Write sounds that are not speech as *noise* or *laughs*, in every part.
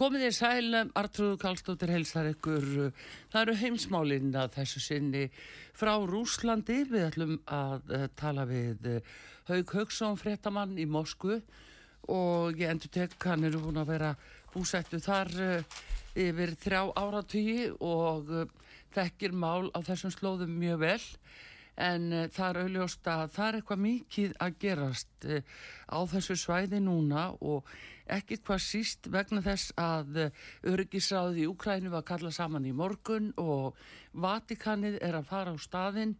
Komið í sælum, Artrúðu Kallstóttir helsar ykkur. Það eru heimsmálinn að þessu sinni frá Rúslandi. Við ætlum að uh, tala við Haug Haugsson, frettamann í Moskvu og ég endur tek hann eru búin að vera búsættu þar uh, yfir þrjá áratígi og þekkir mál á þessum slóðum mjög vel en það er auðljóst að það er eitthvað mikið að gerast á þessu svæði núna og ekki hvað síst vegna þess að eh, öryggisráði í Ukrænu var kallað saman í morgun og Vatikanið er að fara á staðinn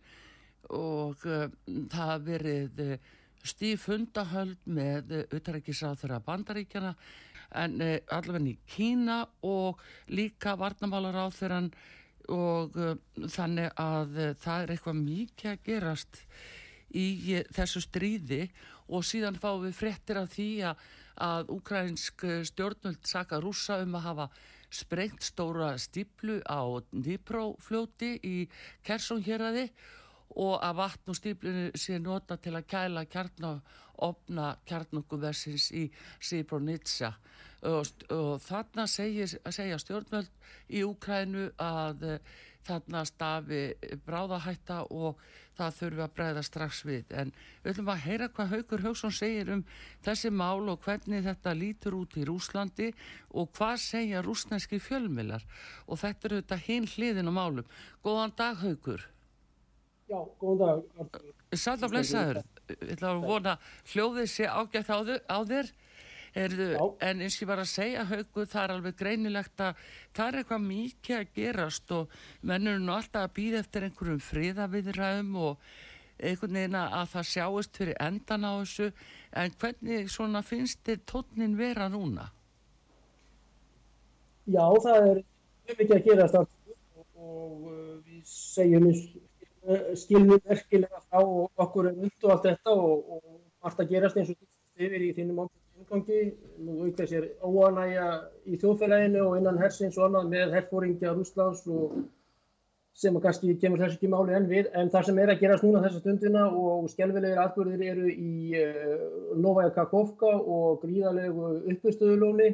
og uh, það verið uh, stíf hundahöld með auðvitaðrækisráð þeirra bandaríkjana en uh, allavega í Kína og líka varnamálar á þeirran og þannig að það er eitthvað mikið að gerast í þessu stríði. Og síðan fáum við frettir af því að að ukrainsk stjórnvöld saka rúsa um að hafa sprengt stóra stíplu á Dniprófljóti í Kersonhjeraði og að vatn og stíplinu sé nota til að kæla kjarn og opna kjarnokkuversins í Sibronitsa og, og þarna segja stjórnvöld í Ukrænu að þarna stafi bráðahætta og það þurfi að breyða strax við en við ætlum að heyra hvað Haugur Haugsson segir um þessi mál og hvernig þetta lítur út í Rúslandi og hvað segja rúsneski fjölmilar og þetta eru þetta hinn hliðin á málum. Góðan dag Haugur. Já, góðan dag. Sæl að blessaður. Ég ætla að vona hljóðið sé ágætt á þér. Erðu, en eins og ég var að segja haugu það er alveg greinilegt að það er eitthvað mikið að gerast og mennur nú alltaf að býða eftir einhverjum friðaviðræðum og einhvern veginn að það sjáist fyrir endan á þessu en hvernig svona finnst þér tónin vera núna? Já það er mikið að gerast og, og uh, við segjum skilnum verkilega frá okkur um und og allt þetta og, og allt að gerast eins og þetta yfir í þínum ákveð umgangi, nú aukveð sér óanægja í þjóðfélaginu og innan hersins og annað með herfóringja Rúslands og sem að kannski kemur þessu ekki máli enn við, en það sem er að gerast núna þessa stundina og skjálfilegir atbyrðir eru í uh, Novaja Kakovka og gríðalegu uppustöðulóni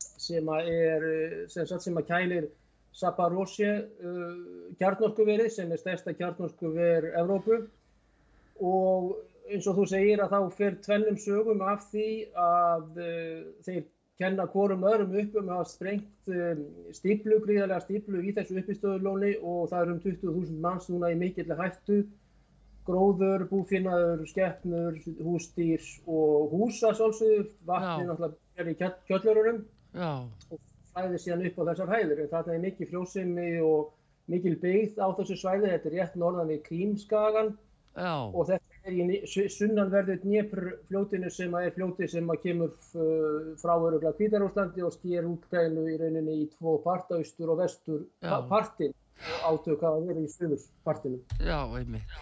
sem að er, sem sagt sem að kælir Saparósje uh, kjarnorkuverið sem er stærsta kjarnorkuver Evrópu. Og eins og þú segir að þá fer tvennum sögum af því að uh, þeir kenna hvorum öðrum upp um að hafa sprengt um, stíplu, gríðarlega stíplu í þessu uppistöðulóni og það er um 20.000 manns núna í mikill hættu. Gróður, búfinnaður, skeppnur, hústýrs og húsa sálsögur, vatni náttúrulega er í kjöllurunum. Og flæðir síðan upp á þessar hæðir. En það er mikil frjósimi og mikil byggð á þessu svæði, þetta er rétt norðan við Krímskagan Já. og þetta sunnanverðu Dnépr fljótinu sem er fljóti sem kemur uh, frá örugla Kvítarúslandi og sker útgæðinu í rauninni í tvo parta, austur og vestur partin átök að vera í sömurs partinu. Já, einmitt.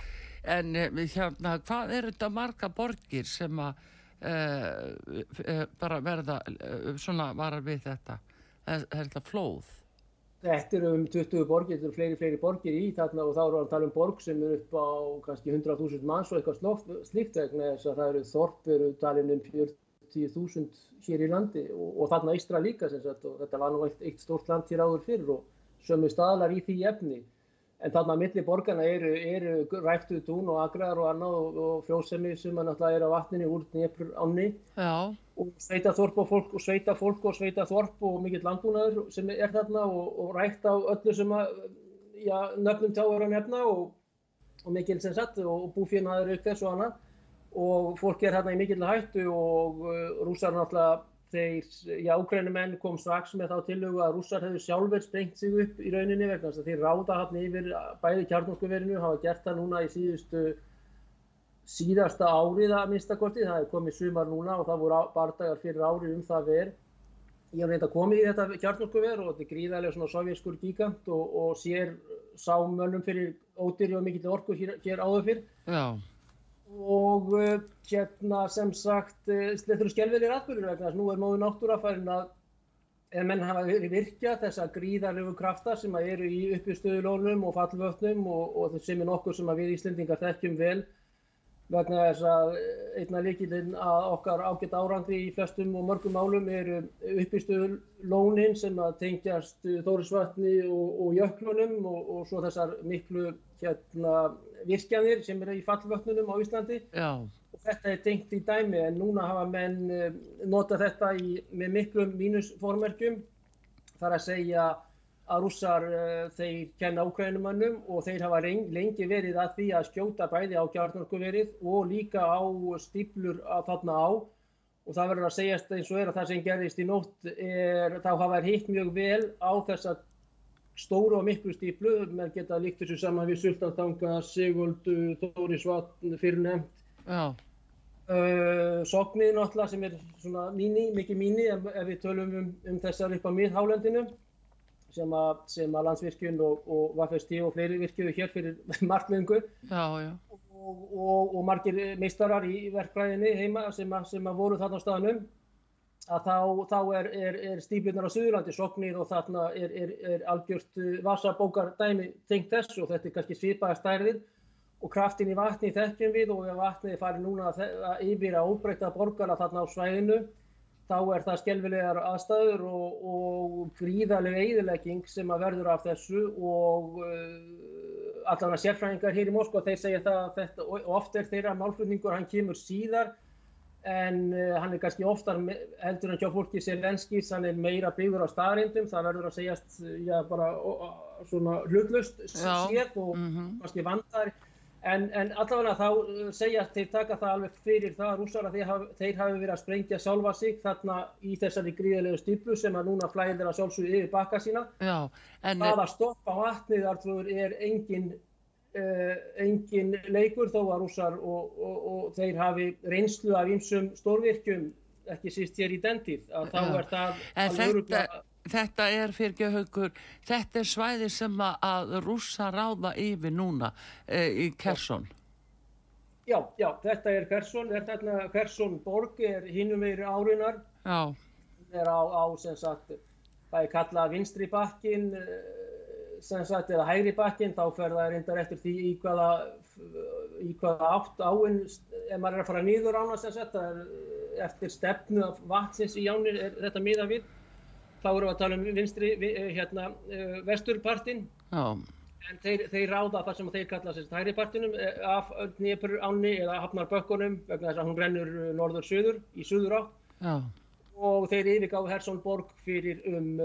En eh, hérna, hvað er þetta marga borgir sem að uh, bara verða uh, svona varar við þetta? Er, er þetta flóð? Þetta eru um 20 borgir, þetta eru fleiri, fleiri borgir í þarna og þá eru að tala um borg sem er upp á kannski 100.000 manns og eitthvað slíkt vegna þess að það eru þorp, eru talin um 40.000 hér í landi og, og þarna Ístra líka sem sagt og þetta var nú eitt, eitt stórt land hér áður fyrir og sömu staðlar í því efni. En þarna að milli borgarna eru, eru ræftuð tún og agrar og annað og, og fjósemi sem að náttúrulega er á vatninni úr nefnur ánni. Og sveita þorp og fólk og sveita fólk og sveita þorp og mikill landbúnaður sem er þarna og, og rækt á öllu sem að já, nöfnum er að nefna og, og mikill sem satt og búfínaður auk þess og annað og fólk er hérna í mikill hættu og uh, rússar náttúrulega þeir, já, úkrænumenn kom strax með þá tilögu að rússar hefur sjálfur sprengt sig upp í rauninni vegna þess að þeir ráða hann yfir bæði kjarnorkuverinu, hafa gert það núna í síðustu síðasta árið að minnstakorti, það er komið sumar núna og það voru bardagar fyrir árið um það verð. Ég hef reynda komið í þetta kjarnorkuver og þetta er gríðarlega svona sovjaskur gíkant og, og sér sámönnum fyrir ódýri og mikill orku hér, hér áður fyrr. Já. Og uh, hérna sem sagt, þetta eru skjálfilegir atbyrður vegna þess að nú er móðu náttúrafærin að en menn hafa virkjað þessa gríðarlegu krafta sem eru í uppistöðulónum og fallvötnum og, og sem er nokkur sem við Íslendingar þekkjum vel vegna þess að einna líkilinn að okkar ágætt árangri í flestum og mörgum málum eru uppistuður lónin sem að tengjast Þórisvatni og, og jöklunum og, og svo þessar miklu hérna, virkjanir sem eru í fallvötnunum á Íslandi. Já. og þetta er tengt í dæmi en núna hafa menn eh, nota þetta í, með miklum mínusformerkjum. Þar að segja að rússar uh, þeir kenna ákveðinumannum og þeir hafa lengi verið að því að skjóta bæði á kjarnorkuverið og líka á stíplur að þarna á. Og það verður að segjast eins og er að það sem gerðist í nótt er þá hafa hitt mjög vel á þessa stóru og miklu stíplu, menn geta líkt þessu saman við Sultantanga, Siguldu, Þórisvatn, fyrirnefnd. Já. Uh, Soknið náttúrulega sem er svona míní, mikið míní ef, ef við tölum um, um þessar upp á miðhálendinu sem að, sem að landsvirkjun og, og VFST og fleiri virkjuðu hér fyrir *laughs* markmiðingu og, og, og margir meistarar í verklæðinni heima sem að, sem að voru þarna á staðnum að þá, þá er, er, er stíflunar á Suðurlandi soknir og þarna er, er algjört uh, vasabókar dæmi tengt þess og þetta er kannski svipaða stærðir og kraftin í vatni þekkjum við og ef vatnið fari núna að yfir að óbreyta borgarna þarna á svæðinu þá er það skelvilegar aðstæður og, og gríðarlega eðilegging sem að verður af þessu og uh, allavega sérfræðingar hér í Moskva þeir segja það að þetta og oft er þeirra málflutningur hann kemur síðar en uh, hann er kannski oftar heldur en hjá fólki Selenskis hann er meira byggður á staðrindum það verður að segjast já bara svona hlutlust sér og mm -hmm. kannski vandar En, en allavega þá uh, segja þeir taka það alveg fyrir það að rússara þeir, þeir hafi verið að sprengja sjálfa sig þarna í þessari gríðilegu stiplu sem að núna flæðir að sjálfsögðu yfir baka sína. Já, en... Það að stoppa vatnið er engin, engin leikur þó að rússar og, og, og þeir hafi reynslu af einsum stórvirkjum ekki síst hér í den tíð. Þá er það öruglega þetta er fyrir ekki haugur, þetta er svæði sem að rúsa ráða yfir núna e, í Kersson. Já, já, þetta er þetta er Kersson borg, er hinnum meiri árinar, það er á, á sem sagt, það er kallað vinstri bakkin, eh, sem sagt, eða hægri bakkin, þá fer það reyndar eftir því í hvaða, í hvaða átt áinn, ef maður er að fara nýður ána sem sagt, er eftir stefnu af vatsins í jánir, er þetta miða við. Þá erum við að tala um vinstri, eh, hérna, eh, vesturpartin, en þeir, þeir ráða það sem þeir kalla sérst hæripartinum eh, af Dnipur ánni eða Hafnarbökkunum vegna þess að hún rennur norður-söður í söður átt og þeir yfirgáðu Hersson borg fyrir um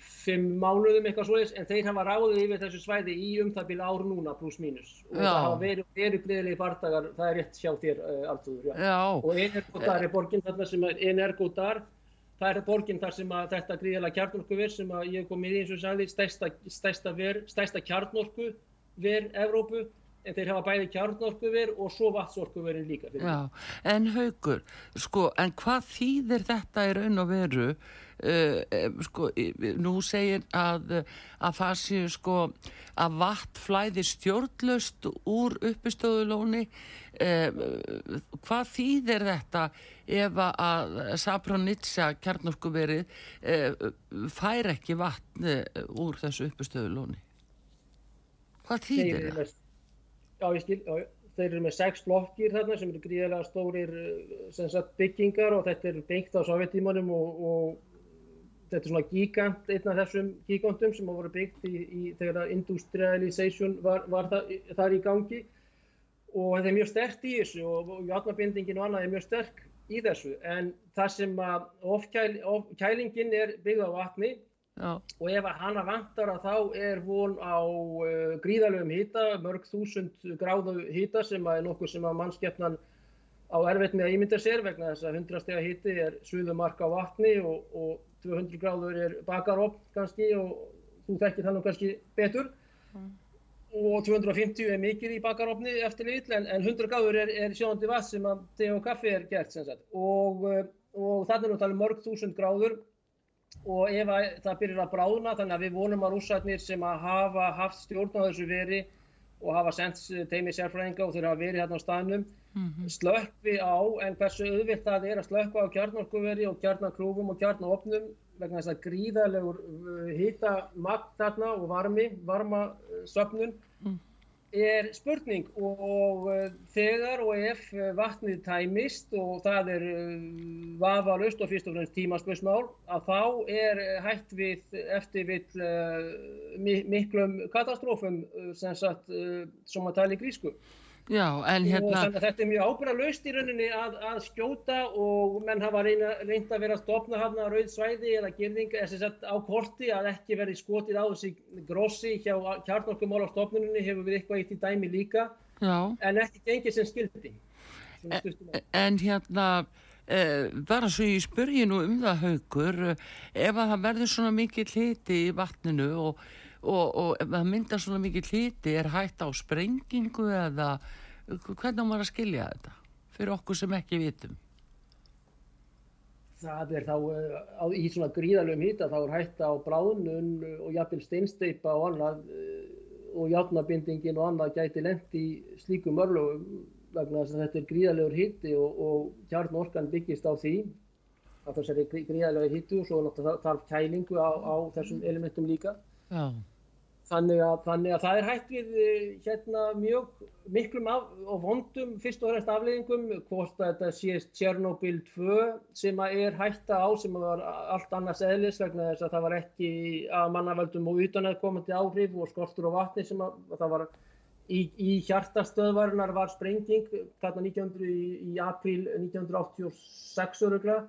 fimm mánuðum eitthvað svoleiðis en þeir hafa ráðið yfir þessu svæði í um það bíla ár núna pluss mínus. Og já. það hafa verið, verið gleðilegi bardagar, það er rétt sjá þér uh, alltaf og Energodar er borginn þarna sem er Energodar það er borginn þar sem að þetta gríðilega kjarnorkuver sem að ég kom í eins og sagði stærsta, stærsta, ver, stærsta kjarnorkuver Evrópu en þeir hafa bæði kjarnorkuver og svo vatsorkuverin líka. Já, en haugur, sko, en hvað þýðir þetta í raun og veru uh, sko, nú segir að, að það séu sko að vatn flæði stjórnlaust úr uppistöðulóni uh, hvað þýðir þetta ef að Sabronitsa kjarnorkuverið uh, fær ekki vatn úr þessu uppistöðulóni hvað þýðir það? Já, ég skil, já, þeir eru með sex blokkir þarna sem eru gríðilega stórir sagt, byggingar og þetta er byggt á sovjetímanum og, og þetta er svona gigant, einn af þessum gigantum sem hafa verið byggt í, í þegar industrialization var, var það, þar í gangi. Og þetta er mjög sterkt í þessu og, og játnabindingin og annað er mjög sterk í þessu. En það sem að ofkælingin of, er byggð á vatni Já. og ef hana vantar að þá er von á uh, gríðalögum hýta, mörg þúsund gráðu hýta sem er nokkuð sem að mannskeppnan á erfitt með að ímynda sér vegna þess að 100 steg hýti er suðumark á vatni og, og 200 gráður er bakaropp kannski og þú þekkir þannig kannski betur mm. og 250 er mikið í bakaroppni eftir lill en, en 100 gráður er, er sjónandi vatn sem að te og kaffi er gert og, uh, og þannig er nú talið mörg þúsund gráður og ef það byrjar að bráðna þannig að við vonum að rússarnir sem að hafa haft stjórn á þessu veri og hafa sendt teimi sérfræðinga og þeir hafa verið hérna á staðnum mm -hmm. slökvi á. En hversu auðvilt það er að slökva á kjarnorkuveri og kjarnakrúfum og kjarnaopnum vegna þess að gríðalegur hýta uh, magt þarna og varmi, varma söpnun mm er spurning og uh, þegar og ef uh, vatnið tæmist og það er uh, vafalust og fyrst og fremst tímaspörsmál að þá er hægt við eftir við miklum katastrófum sem sagt sem að tala í grísku. Já, en hérna... Og þetta er mjög ábyrgalaust í rauninni að, að skjóta og menn hafa reyna, reynd að vera að stopna hafna á rauð svæði eða gerðing á korti að ekki verði skotið á þessi grossi hjá kjarnorkumál á stopnunni hefur við eitthvað eitt í dæmi líka Já. en ekki gengið sem skildi. En, en hérna... Eh, bara svo ég spurði nú um það haugur ef að það verður svona mikið hliti í vatninu og, og, og það myndar svona mikið hliti er hægt á sprengingu eða hvernig maður að skilja þetta fyrir okkur sem ekki vitum? Það er þá á, í svona gríðalögum hýta þá er hægt á bráðnun og jafnvel steinsteipa og annað og játnabindingin og annað gæti lendi í slíkum örlögum vegna þess að þetta er gríðalegur hýtti og, og kjarnorkan byggist á því að þessari gríðalegur hýttu og svo náttúrulega þarf kælingu á, á þessum elementum líka. Já. Þannig að, þannig að það er hægt við eh, hérna mjög miklum af, og vondum fyrst og fremst afleðingum hvort að þetta sé Tjernobyl 2 sem er hætta á sem var allt annars eðlis vegna þess að það var ekki að mannavöldum og utanæðkomandi áhrif og skortur og vatni sem að, að það var í, í hjartastöðvarinnar var sprenging þarna 1900 í, í april 1986 örugla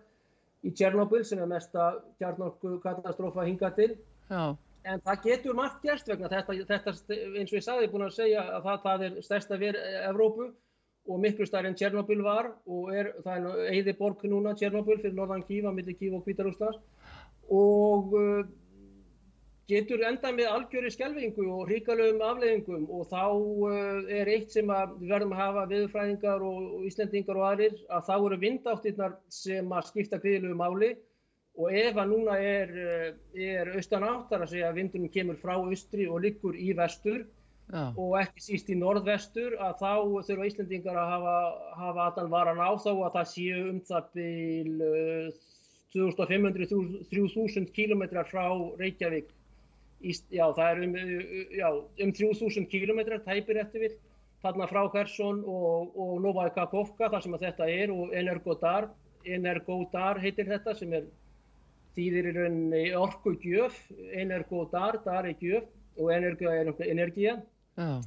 í Tjernobyl sem er mesta kjarnorku katastrófa hinga til. Já. En það getur margt gerst vegna þetta, þetta eins og ég sagði, búin að segja að það, það er stærsta verð Evrópu og miklu stærri en Tjernobyl var og er, það er eiði borg núna Tjernobyl fyrir norðan Kíva, millir Kíva og Kvítarúslands og uh, getur enda með algjöri skjálfingu og hríkalögum afleðingum og þá uh, er eitt sem við verðum að hafa viðfræðingar og, og Íslendingar og aðrir að þá eru vindáttirnar sem að skipta gríðilegu máli og ef að núna er, eh, er austan áttar að segja að vindunum kemur frá austri og liggur í vestur Já. og ekki síst í norðvestur að þá þurfa Íslandingar að hafa, hafa að þann varan á þá að það séu um það bíl 2500-3000 km frá Reykjavík. Í, já, það er um, já, um 3000 km tæpir eftir við þarna frá Hersson og, og Novaja Kakovka þar sem að þetta er og Energodar, Energodar heitir þetta sem er þýðir í rauninni orku gjöf, energo dar, er gjöf og energia er energia Já.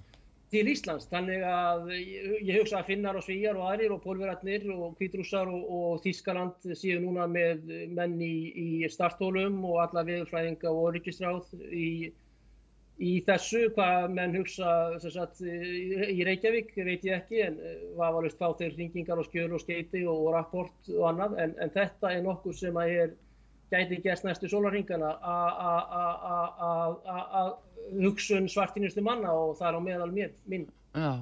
til Íslands. Þannig að ég hugsa að finnar og svíjar og aðrir og pólverarnir og kvítrúsar og, og Þískaland séu núna með menn í, í startólum og alla viðfræðinga og orðryggisráð í, í þessu. Hvað menn hugsa sagt, í Reykjavík veit ég ekki en hvað var fá þeir ringingar og skjölu og skeiti og, rapport og annað en, en þetta er nokkur sem að er gæti gæst næstu sólarringana að hugsun svartinustu manna og það er á meðal minn. Já,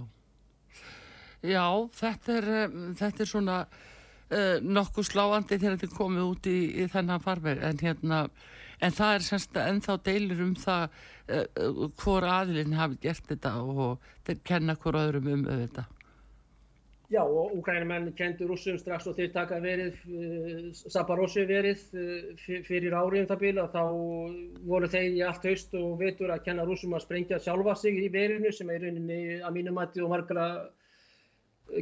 Já þetta, er, þetta er svona uh, nokkuð sláandi þegar þetta komið út í, í þennan farveg en hérna en það er semst ennþá deilur um það uh, hvor aðilinn hafi gert þetta og kenna hvor öðrum um þetta Já og úkrænumenn kendur rússum strax og þeir taka verið, uh, Saparossi verið uh, fyrir árið um það bíla þá voru þeir í allt haust og vetur að kenna rússum að sprengja sjálfa sig í verinu sem er rauninni að mínumætti og margra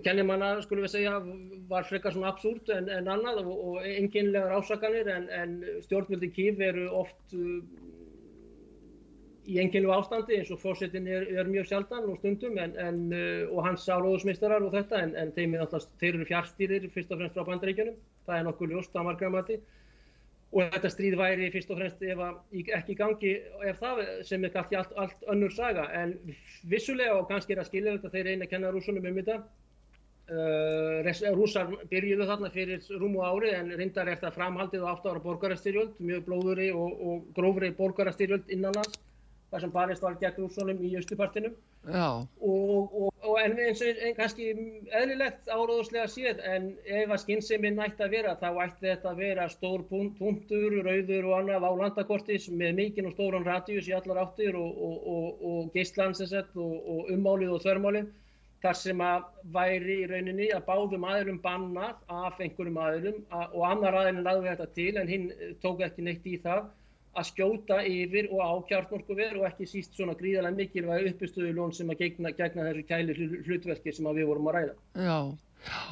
kennimanna skulum við segja var frekar svona absúrt en, en annað og, og enginlegar ásakanir en, en stjórnvöldi kýf veru oft uh, í enginlu ástandi eins og fórsetin er, er mjög sjaldan og stundum en, en, uh, og hans áróðusmistarar og þetta en, en þeim er alltaf, þeir eru fjárstýrir fyrst og fremst frá bandaríkjunum, það er nokkuð ljóst að margra mati. Og þetta stríð væri fyrst og fremst ef ekki gangi ef það sem er kannski allt, allt önnur saga. En vissulega og kannski er að skilja þetta þeir reyna að kenna rúsunum um þetta uh, rúsar byrjuðu þarna fyrir rúmu ári en reyndar er það framhaldið á 8 ára borgarastyrjöld, mjög blóðuri og, og grófri borgarastyrjöld innanlands þar sem barist var gegn Rússonum í austupartinum og, og, og en eins og en kannski eðlilegt áróðuslega séð en ef að skynsemi nætti að vera þá ætti þetta að vera stór punktur, rauður og annað á landakortis með mikinn og stóran radíus í allar áttir og, og geistlandsesett og ummálið og þörmálið þar sem að væri í rauninni að báðum aðilum bannað af einhverjum aðilum og annar aðilin lagði þetta til en hinn tók ekki neitt í það að skjóta yfir og á kjartnorkuver og ekki síst svona gríðarlega mikilvæg uppistöðulón sem að gegna, gegna þessu kæli hlutverki sem við vorum að ræða. Já, já,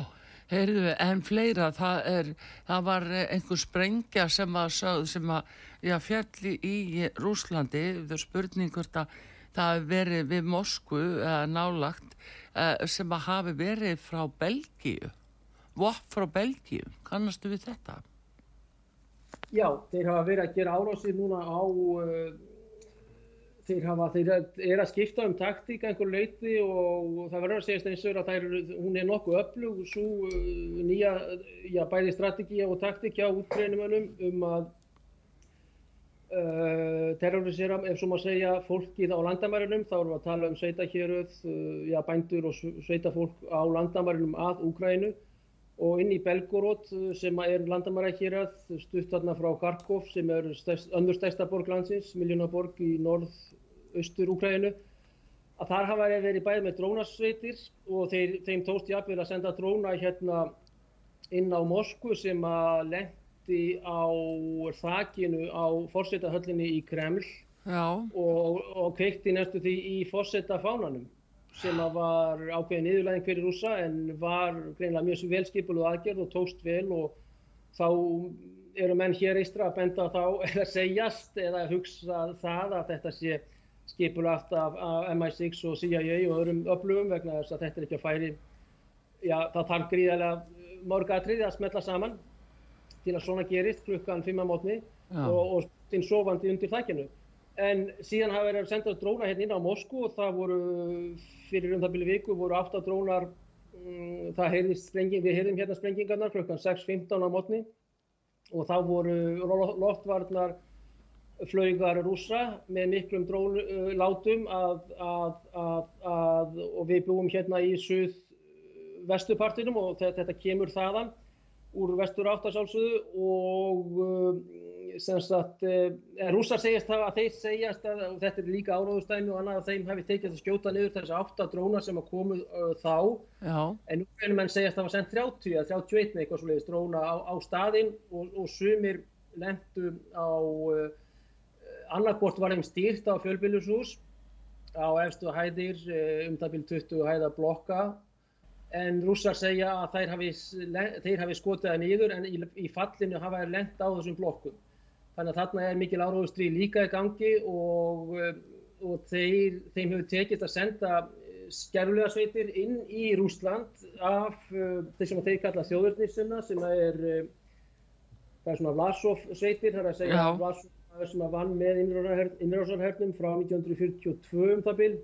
heyrðu, en fleira, það, er, það var einhver sprengja sem að, sem að já, fjalli í Rúslandi, það spurningur það, það verið við Moskvu nálagt eh, sem að hafi verið frá Belgíu, vopp frá Belgíu, kannastu við þetta? Já, þeir hafa verið að gera árásir núna á, uh, þeir hafa, þeir er að skipta um taktík einhver leiti og, og það verður að segjast eins og að er, hún er nokkuð öflug, svo uh, nýja, já, bæði strategíja og taktík hjá útgreinumönum um að uh, terrorisera, ef svo maður segja, fólkið á landamærinum, þá erum við að tala um sveitahjöruð, uh, já, bændur og sveitafólk á landamærinum að Úkrænu og inn í Belgorod sem er landamærakýrað stutt þarna frá Kharkov sem er stærst, önnur stærsta borg landsins, miljónaborg í norð-austur Úkrænu að þar hafa verið bæðið með drónarsveitir og þeir, þeim tóst jafnvel að senda dróna hérna inn á Moskvu sem að lendi á þakinu á fórsetahöllinni í Kreml og, og kveikti næstu því í fórsetafánanum sem var ákveðin yfirlæðing fyrir rúsa en var greinlega mjög velskipuð aðgerð og tókst vel og þá eru menn hér eistra að benda þá *laughs* eða segjast eða hugsa það að þetta sé skipulagt af, af MI6 og CIA og öðrum öflugum vegna þess að þetta er ekki að færi. Já það þarf gríðarlega morgatrið að smetla saman til að svona gerist klukkan 5 á mótni og, og þinn sofandi undir þakkinu en síðan hafa verið að senda dróna hérna inn á Moskú og það voru fyrir um það byrju viku voru 8 drónar um, sprenging, við heyrðum hérna sprengingarnar klukkan 6.15 á mótni og þá voru loftvarnar flaugar rúsa með miklum drónlátum að, að, að, og við búum hérna í suð vestupartinum og þetta kemur þaðan úr vestur áttasálsuðu og sem sagt, eh, rússar segjast að þeir segjast að, þetta er líka áráðustæmi og annað að þeim hefði tekið að skjóta niður þessi átta drónar sem að komu uh, þá, Já. en nú erum menn segjast að það var sendt 30 eða 31 eitthvað svoleiðis dróna á, á staðinn og, og sumir lendu á, uh, annarkort var þeim stýrt á fjölbílushús á efstu hæðir, um það byrjum 20 hæða blokka en rússar segja að þeir hafi, þeir hafi skotið það niður en í, í fallinu hafa þeir lent á þessum blokkum. Þannig að þarna er mikil áráðustri líka í gangi og, eh, og þeir, þeim hefur tekist að senda eh, skerflega sveitir inn í Rúsland af uh, þeir sem þeir kalla þjóðurnisuna sem er, uh, það er svona Vlasov sveitir, það er að segja Vlasov sem að vann með innrásarhernum frá 1942 um það byrj.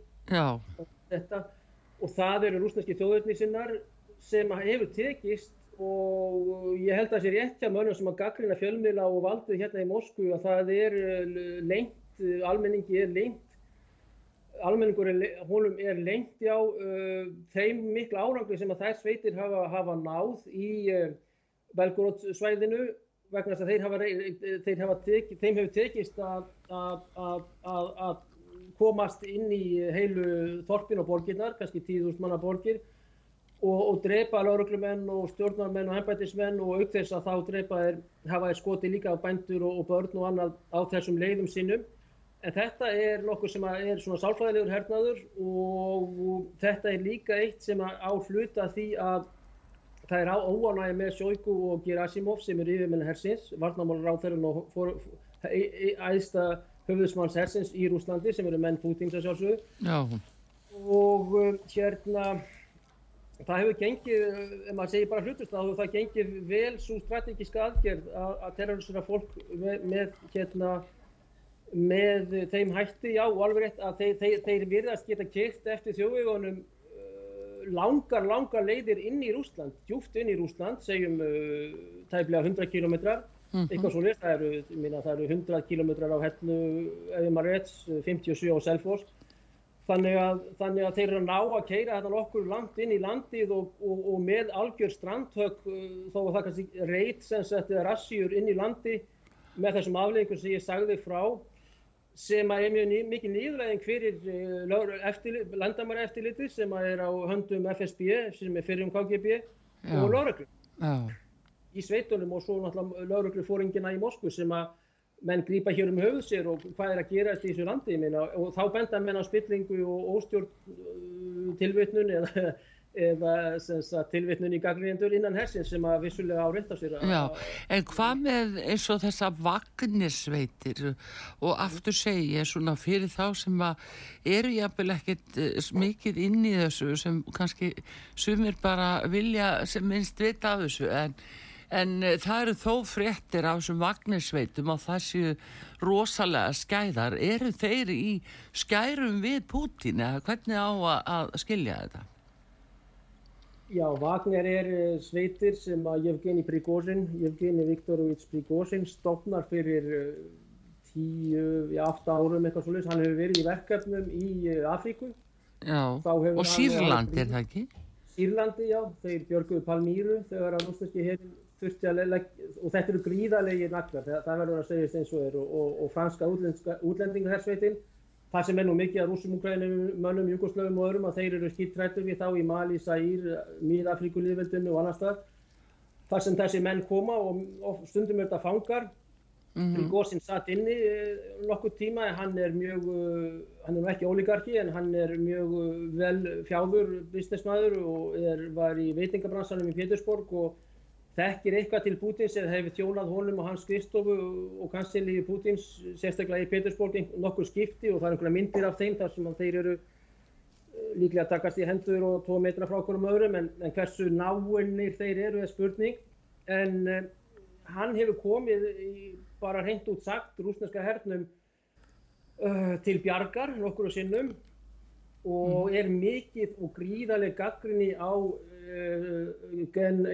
Og það eru rúsneski þjóðurnisinnar sem hefur tekist og ég held að það sé rétt hjá mönnum sem að gaggrina fjölmiðla og valdið hérna í Moskvu að það er eh, lengt, eh, almenningi er lengt, almenningur er, honum er lengt já uh, þeim miklu árangli sem að þær sveitir hafa, hafa náð í uh, Belgorod svæðinu vegna þess að þeir hafa, þeir hafa teki, þeim hefur tekist að, að, að, að komast inn í heilu þorpin og borginnar, kannski 10.000 manna borgir og, og drepa lauruglumenn og stjórnarmenn og hembætismenn og auk þess að þá drepa þeir, hafa þeir skoti líka á bændur og, og börn og annað á þessum leiðum sinnum. En þetta er nokkuð sem er svona sálfræðilegur hernaður og þetta er líka eitt sem á hluta því að það er óanægi með Sjóiku og Gerasimov sem er yfirmenn hersins, varnamálur á þeirra og æðsta höfðusmanns hersins í Rúslandi sem eru menn Pútins að sjálfsögðu. Og um, hérna, það hefur gengið, ef maður segir bara hlutust, þá hefur það gengið vel svo strategíska aðgerð að, að terrorisera fólk með, með, hérna, með þeim hætti, já, alveg rétt að þeir, þeir, þeir virðast geta kyrkt eftir þjóðvíðunum langar, langar leiðir inn í Rúsland, djúft inn í Rúsland, segjum uh, tæflega 100 kilometrar, mm -hmm. eitthvað svo list, það það eru 100 kilometrar á hellu, ef maður rétt, 57 á Selfors, þannig að, þannig að þeir eru að ná að keira þetta nokkur langt inn í landið og, og, og með algjör strandhögg, uh, þó að það kannski reyt sem setið rassjur inn í landi með þessum afleggingum sem ég sagði frá, sem er mjög mikið nýðræðing fyrir uh, landamæra eftirliti sem er á höndum FSB sem er fyrir um KGB og lauruglu í sveitunum og svo náttúrulega lauruglufóringina í Moskvu sem að menn grýpa hér um höfuð sér og hvað er að gera í þessu landi minna, og þá benda menn á spillingu og óstjórn uh, tilvitnun eða eða tilvittnun í gaglínendur innan hersins sem að vissulega áreitt á sér Já, en hvað með eins og þessa vagnisveitir og aftur segja svona fyrir þá sem að eru jáfnvel ekkit eh, mikið inn í þessu sem kannski sumir bara vilja sem minnst vita af þessu en En eh, það eru þó fréttir á þessum vagnisveitum og það séu rosalega skæðar. Eru þeir í skærum við Pútín eða hvernig á að skilja þetta? Já, Wagner er eh, sveitir sem að Yevgeni Prigozhin, Yevgeni Viktorovits Prigozhin stopnar fyrir eh, tíu, já, átta árum eitthvað svolítið. Hann hefur verið í verkefnum í eh, Afríku. Já, og Sýrlandi er það ekki? Sýrlandi, já, þeir björguðu Palmíru þegar að rúsneski hefur þurfti að leggja, og þetta eru gríðarlegi naglar, það, það verður að segjast eins og er, og, og, og franska útlendinga hersveitin Það sem er nú mikið að rúsum mönnum, júkoslöfum og öðrum að þeir eru skýttrættu við þá í Mali, Sær, Mýrafríkulíðveldinu og annar stað. Það sem þessi menn koma og, og stundum er þetta fangar. Mm -hmm. Góðsinn satt inni eh, nokkuð tíma hann er mjög, uh, hann er ekki ólíkarki en hann er mjög uh, vel fjáður businessmaður og er, var í veitingabransanum í Pétursborg og þekkir eitthvað til Pútins eða hefur þjónað honum og hans skrifstofu og kanslili Pútins sérstaklega í Petersborg nokkur skipti og það er einhverja myndir af þeim þar sem þeir eru eh, líklega að takast í hendur og tvo metra frá okkur um öðrum en, en hversu náinnir þeir eru er spurning. En uh, hann hefur komið í, bara hreint út sagt rúsneska hernum uh, til bjargar nokkur og sinnum og mm. er mikið og gríðarlega gaggrinni á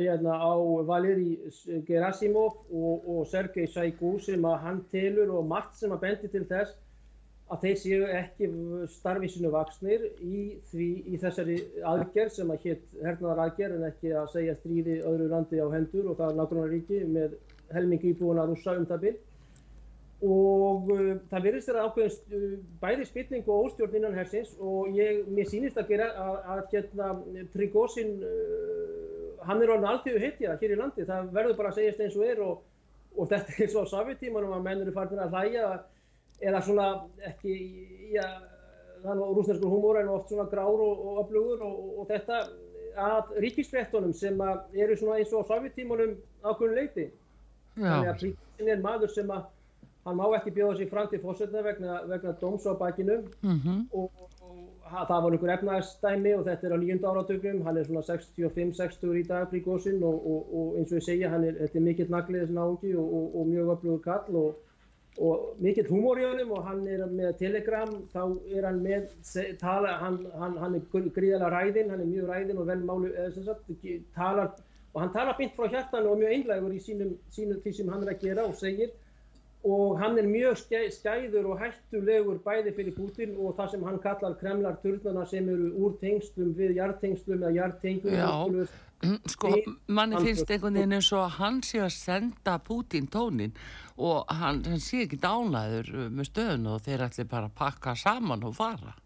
hérna, á Valeri Gerasimov og, og Sergei Saigu sem að hann telur og margt sem að bendi til þess að þeir séu ekki starfísinu vaksnir í, því, í þessari aðgerð sem að hétt hernaðar aðgerð en ekki að segja stríði öðru landi á hendur og það er nákvæmlega ríki með helmingi íbúin að rúsa um það byrj og uh, það verðist þeirra ákveðin uh, bæði spilning og óstjórn innan hersins og ég, mér sýnist að gera að, að hérna Tryggósin uh, hann er alveg alltíðu heitja hér í landi, það verður bara að segjast eins og er og, og þetta er og á Sovjetímanum að menn eru farin að hlæja eða svona ekki já, þannig að rúsneskur humor er oft svona grár og, og öflugur og, og þetta að ríkisfrettunum sem að eru svona eins og á Sovjetímanum ákveðin leiti þannig að Tryggósin er maður sem að hann má ekki bjóða sér fram til fórsetna vegna, vegna dóms á bakinu. Mm -hmm. og, og það var einhver efnaðstæmi og þetta er á nýjunda áratögnum, hann er svona 65-60 í dag príkósinn og, og, og eins og ég segja, hann er, þetta er mikill naglið þessi náungi og mjög öflugur kall og mikill húmór í honum og hann er með telegram, þá er hann með, tala, hann, hann, hann er gríðalega ræðinn, hann er mjög ræðinn og vel málu, eða sem sagt, talar, og hann talar bynt frá hjartan og mjög einlegur í sínum, sínum því sem hann er að gera og segir og hann er mjög skæður og hættulegur bæði fyrir Putin og það sem hann kallar kremlar turnana sem eru úr tengslum við jartengslum eða jartengslum Já, *clears throat* sko, manni finnst einhvern veginn eins og hann sé að senda Putin tónin og hann, hann sé ekki dánaður með stöðun og þeir ætli bara að pakka saman og fara.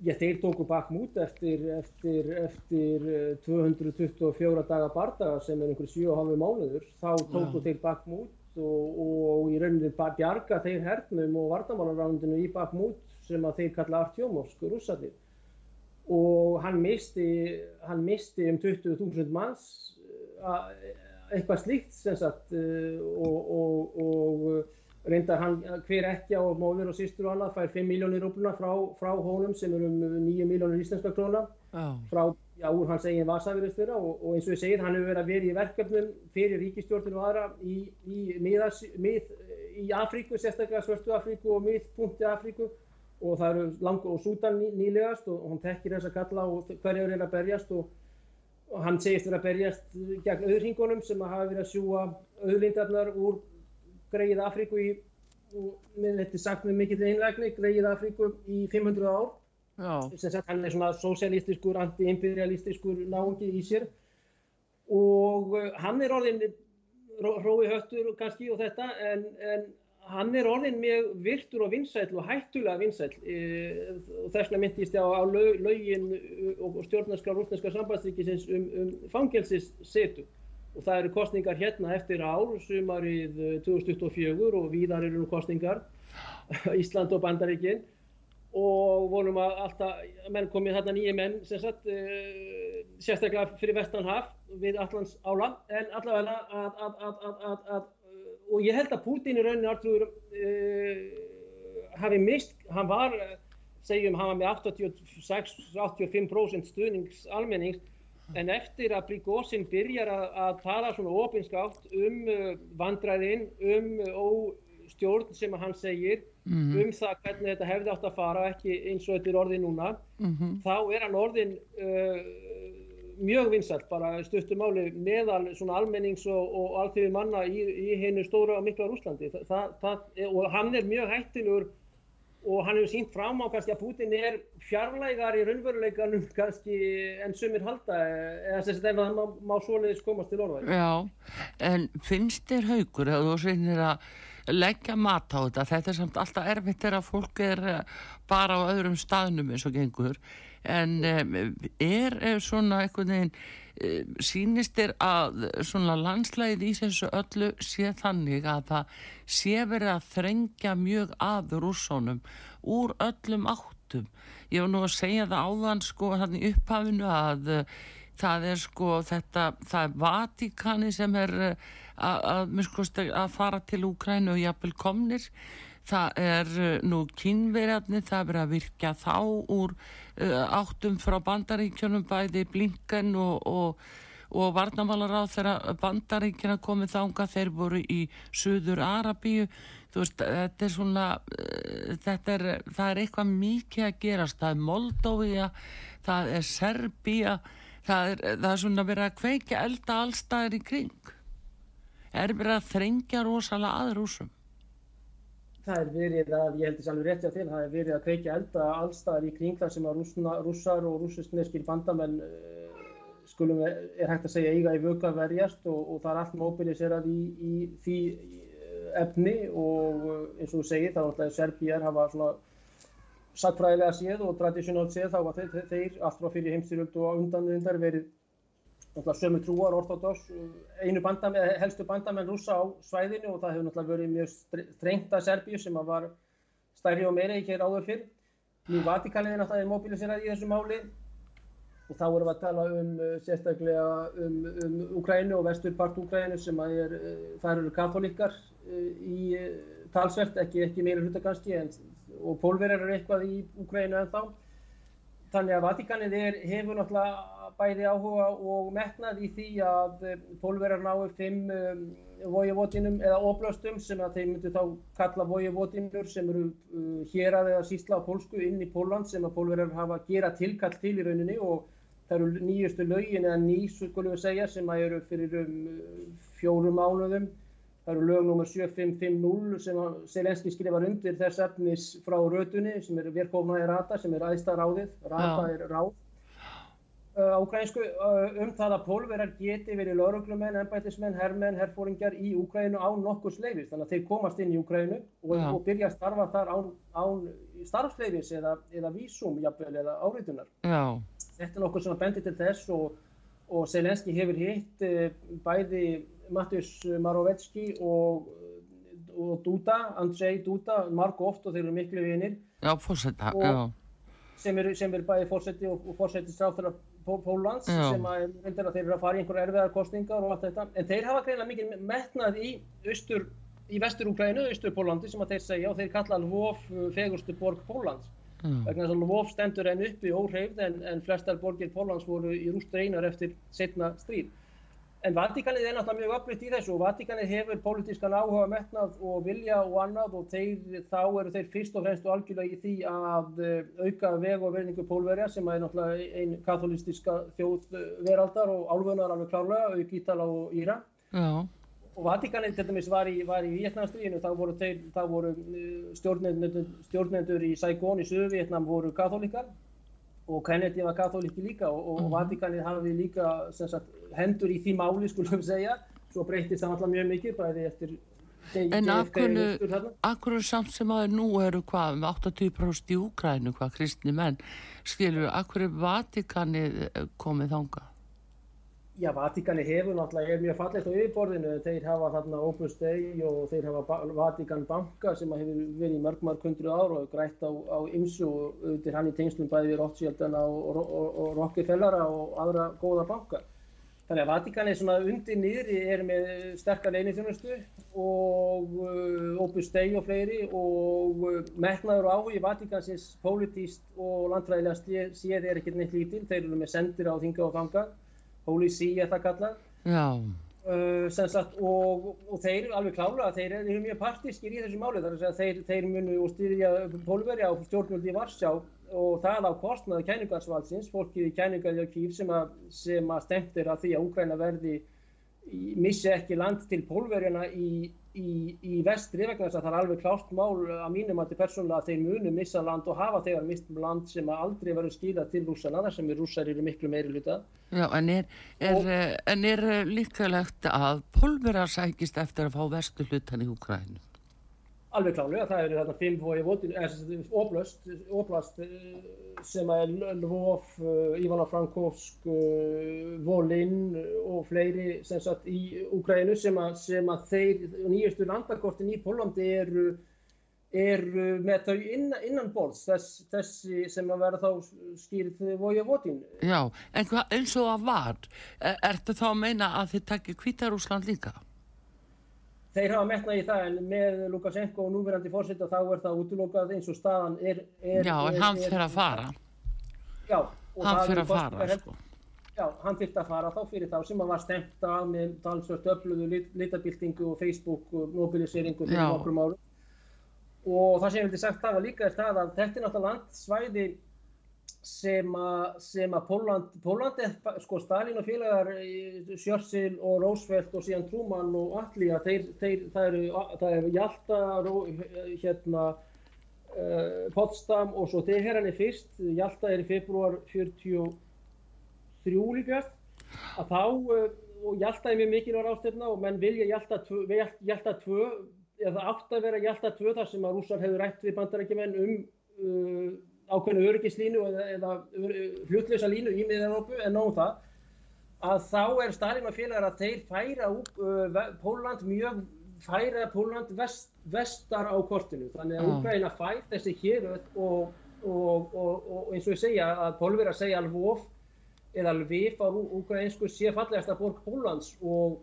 Já, þeir tóku bakmút eftir, eftir, eftir 224 daga bardaga sem er einhverju 7,5 mánuður. Þá tóku Já. þeir bakmút og, og í rauninni bjarga þeir hernum og vardamálarándinu í bakmút sem að þeir kalla Artjómovsk, rússarnir og hann misti, hann misti um 20.000 manns eitthvað slíkt sem sagt og, og, og reyndar hann hver ekki á móður og sýstur og annað fær 5 miljónir rúpluna frá, frá honum sem er um 9 miljónir íslenska króna oh. frá já, úr hans eigin vasavirðist þeirra og, og eins og ég segið, hann hefur verið að vera í verkefnum fyrir ríkistjórnir og aðra í, í, miðas, mið, í Afríku, sérstaklega Svörstu Afríku og miðpunkti Afríku. Og það eru lang og Sútan ný, nýlegast og, hann tekir þess að kalla og hverjur er að berjast og, og hann segist verið að berjast gegn auðringunum sem hafa verið að sjúa auðlindarnar úr greið Afríku í, og með þetta sagt með mikill einlægni, greið Afríku í 500 ár hann er svona sosialistiskur, anti-imperialistiskur náungi í sér. Og uh, hann er orðin rói höftur kannski og þetta en, en hann er orðin mjög virtur og vinsæl og hættulega vinsæl e, og þess vegna myndist ég á, á laugin og stjórnarskar rúsneska sambandsríkisins um, um fangelsissetu og það eru kostningar hérna eftir ár sumarið 2024 uh, og víðar eru kostningar *laughs* Ísland og Bandaríkinn og vonum að alltaf menn komið þarna nýja menn sem sagt uh, sérstaklega fyrir vestanhaf við allans ála. En allavega að, að, að, að og ég held að Putin í rauninni alltrúður uh, hafi mist, hann var segjum hann var með 86-85% stuðnings almennings. En eftir að Prigozhin byrjar að tala svona ofinskátt um vandræðin, um óstjórn sem hann segir mm -hmm. um það hvernig þetta hefði átt að fara ekki eins og þetta er orðið núna mm -hmm. þá er hann orðin uh, mjög vinsalt bara stuttumáli meðal svona almennings og, og alþjóði manna í, í hennu stóra og mikla það, og hann er mjög hættilur og hann hefur sínt fram á kannski að Putin er fjarlægar í raunveruleikanum kannski enn sumir halda eða þess að það má, má svoleiðis komast til orða Já, en finnst þér haugur að þú sýnir að leggja mat á þetta. Þetta er samt alltaf erfitt þegar fólk er eh, bara á öðrum staðnum eins og gengur. En um, er, er svona einhvern veginn sínist er að svona landslæðið í þessu öllu sé þannig að það sé verið að þrengja mjög að rússónum úr öllum áttum? Ég var nú að segja það áðan sko hann í upphafinu að það er sko þetta það er Vatikani sem er að, fara til Úkrænu og jafnvel komnir. Það er uh, nú kynverjarnir það er verið að virka þá úr uh, áttum frá bandaríkjunum bæði Blinken og, og, og Varnamálar á þeirra bandaríkjuna komið þánga þeir voru í Suður Arabíu veist þetta er svona uh, þetta er, það er eitthvað mikið að gerast. Það er Moldóvia það er Serbíja það er, það er svona verið að kveika elda allstæðir í kring er verið að þrengja rosalega að rúsum? Það er verið að, ég held þess alveg rétti á þeim, það er verið að kveikja elda allstaðar í kring þar sem að rússna, rússar og rússneskir bandamenn uh, skulum er hægt að segja eiga í vöka verjast og, og það er allt mobiliserað í, í því eh, efni og eh, eins og þú segir þá er Serbíjar hafa svona sattfræðilega séð og tradísjónált séð þá var þeir, þeir allt frá fyrir heimstyrjöld og undan undar verið sömu trúar, ortodox, einu bandamenn, helstu bandamenn rúsa á svæðinu og það hefur náttúrulega verið mjög strengt að Serbíu sem að var stærri og meira ekki hér áður fyrr. Nú náttúrulega er mobiliseraði í þessu máli og þá erum við að tala um uh, sérstaklega um, um Ukrænu og vesturpart Ukrænu sem að er, uh, þar eru katholikar uh, í talsvert, ekki, ekki meira hluta kannski en, og pólverjar eru eitthvað í Ukrænu en þá. Þannig að Vatikanið hefur náttúrulega bæði áhuga og metnað í því að eh, pólverjar náu fimm um, vojevotinum eða oblöstum sem að þeir myndu þá kalla vojevotinur sem eru uh, hér að eða sísla á pólsku inn í Póland sem að pólverjar hafa gera tilkall til í rauninni og það eru nýjustu lögin eða nýs, skulum við segja, sem að eru fyrir um, fjórum mánuðum Það eru lög nr. 7550 sem Selenski skrifar undir þess efnis frá rötunni sem er Verkovnaði Rata sem er aðstæða ráðið. Rata Já. er ráð á ukrainsku um það að pólverar geti verið lauruglumenn, ennbættismenn, herrmenn, herrfóringjar í Ukraínu án nokkur sleifis. Þannig að þeir komast inn í Ukraínu og, og byrja að starfa þar án, án starfsleifis eða, eða vísum jafnvel eða áriðunar. Þetta er nokkur sem bendir til þess og, og Selenski hefur hitt e, bæði Mattius Marovetski og, og Duda, Andrzej Duda, marg oft og þeir eru miklu vinir. Já, fórsetta, já. Sem er, sem er bæði fórseti og fórseti stráþur Pólans sem að, að þeir eru að fara í einhverja erfiðar kostningar og allt þetta en þeir hafa greinlega mikið metnað í austur, í vestur-Ukraínu, austur-Pólandi sem að þeir segja og þeir kalla Lvov uh, fegurstu borg Pólans mm. vegna þess að Lvov stendur enn uppi óhreyfð en, en flestar borgir Pólans voru í rúst reynar eftir setna stríð En Vatikanið er náttúrulega mjög upplýtt í þessu og Vatikanið hefur pólitískan áhuga metnað og vilja og annað og þeir, þá eru þeir fyrst og fremst og algjörlega í því að eh, auka veg og verningu pólverja sem er náttúrulega einn katholistíska þjóð veraldar og álfunar alveg klárlega, auk Ítala og Íra. Já. Og Vatikanið til dæmis var í, í Vietnamstríðinu, þá voru, voru eh, stjórnendur, í Saigon í söðu Vietnam voru katholikar og Kennedy var katholiki líka og, og mm. Vatikanið hafði líka sagt, hendur í því máli skulum segja svo breytist það alltaf mjög mikið bæði eftir En akkur samt sem aðeins nú eru hvað um 80% í Úkrænu hvað kristni menn skilur, akkur er Vatikanið komið þánga? Já, Vatikani hefur náttúrulega, er mjög fallegt á yfirborðinu, þeir hafa þarna Opus Dei og þeir hafa Vatikan Banka sem hefur verið í mörg mörg hundru ára og grætt á, ymsu og auðvitað hann í tengslum bæði við Rothschildana og, og, og, Rockefellara og aðra góða banka. Þannig að Vatikani svona undir niðri er með sterkar leinithjónustu og uh, Opus Dei og fleiri og uh, metnaður áhugi Vatikansins pólitíst og landfræðilega séð er ekkert neitt lítil, þeir eru með sendir á þinga og fanga See er það kallað. Uh, sagt, og, og þeir alveg klála þeir eru mjög partískir í þessu máli. Þar að þeir, þeir munu styrja pólverja á stjórnvöldi í Varsjá og það á kostnaðu kæningarsvaldsins, fólkið í kæningaði á kýf sem að, að stemtir að því að Úgræna verði missi ekki land til pólverjana í í, í vestri vegna þess að það er alveg klárt mál að mínum að þetta er persónulega að þeir munu missa land og hafa þegar mist land sem aldrei verður skýrað til rússana þar sem rússar eru miklu meiri luta. Já, en er, er, og, en er líkalegt að pólverar sækist eftir að fá vestu hlutan í Ukrænu? Alveg klálega, það eru þarna fimm oblast, oblast sem er Lvov, Ivano-Frankovsk, Volin og fleiri sem sagt í Úgrænu sem, sem að þeir nýjastu landakortin í Pólandi eru er með þau innan, innan borðs þess, þessi sem að vera þá skýrið voja votin. Já, en eins og að var, er, ertu þá að meina að þið takkir Kvítarúsland líka? Þeir hafa metnað í það en með Lukashenko og núverandi fórsetta þá er það útlokað eins og staðan er... er já, en hann fyrir að fara. Já. Hann fyrir að fara, er, sko. Já, hann fyrir að fara þá fyrir þá sem hann var stemt að með talsvört öflugu lit, litabildingu og Facebook og mobiliseringu. Og það sem ég vildi sagt það var líka er það að þetta er náttúrulega landsvæði sem að Póland, Póland er, sko Stalin og félagar Churchill og Roosevelt og síðan Truman og allir það eru, eru Hjalta, hérna, uh, Potsdam og svo þeir herran er fyrst, Hjalta er í februar 43 líkast, að þá, uh, og Hjalta er mjög mikilvæg ástefna og menn vilja Hjalta 2, eða átt að vera Hjalta 2 þar sem að rússar hefur rætt við bandarækjumenn um uh, ákveðinu öryggislínu eða, eða hlutlösa línu í miðan-Európu en nóðum það að þá er Stalin og félagar að þeir færa uh, Póland mjög færa Póland vest, vestar á kortinu. Þannig að Úgræna fær þessi hér og, og, og, og eins og ég segja að Pólverið að segja Lvov eða Lviv á úgrænsku sé fallegasta borg Pólans og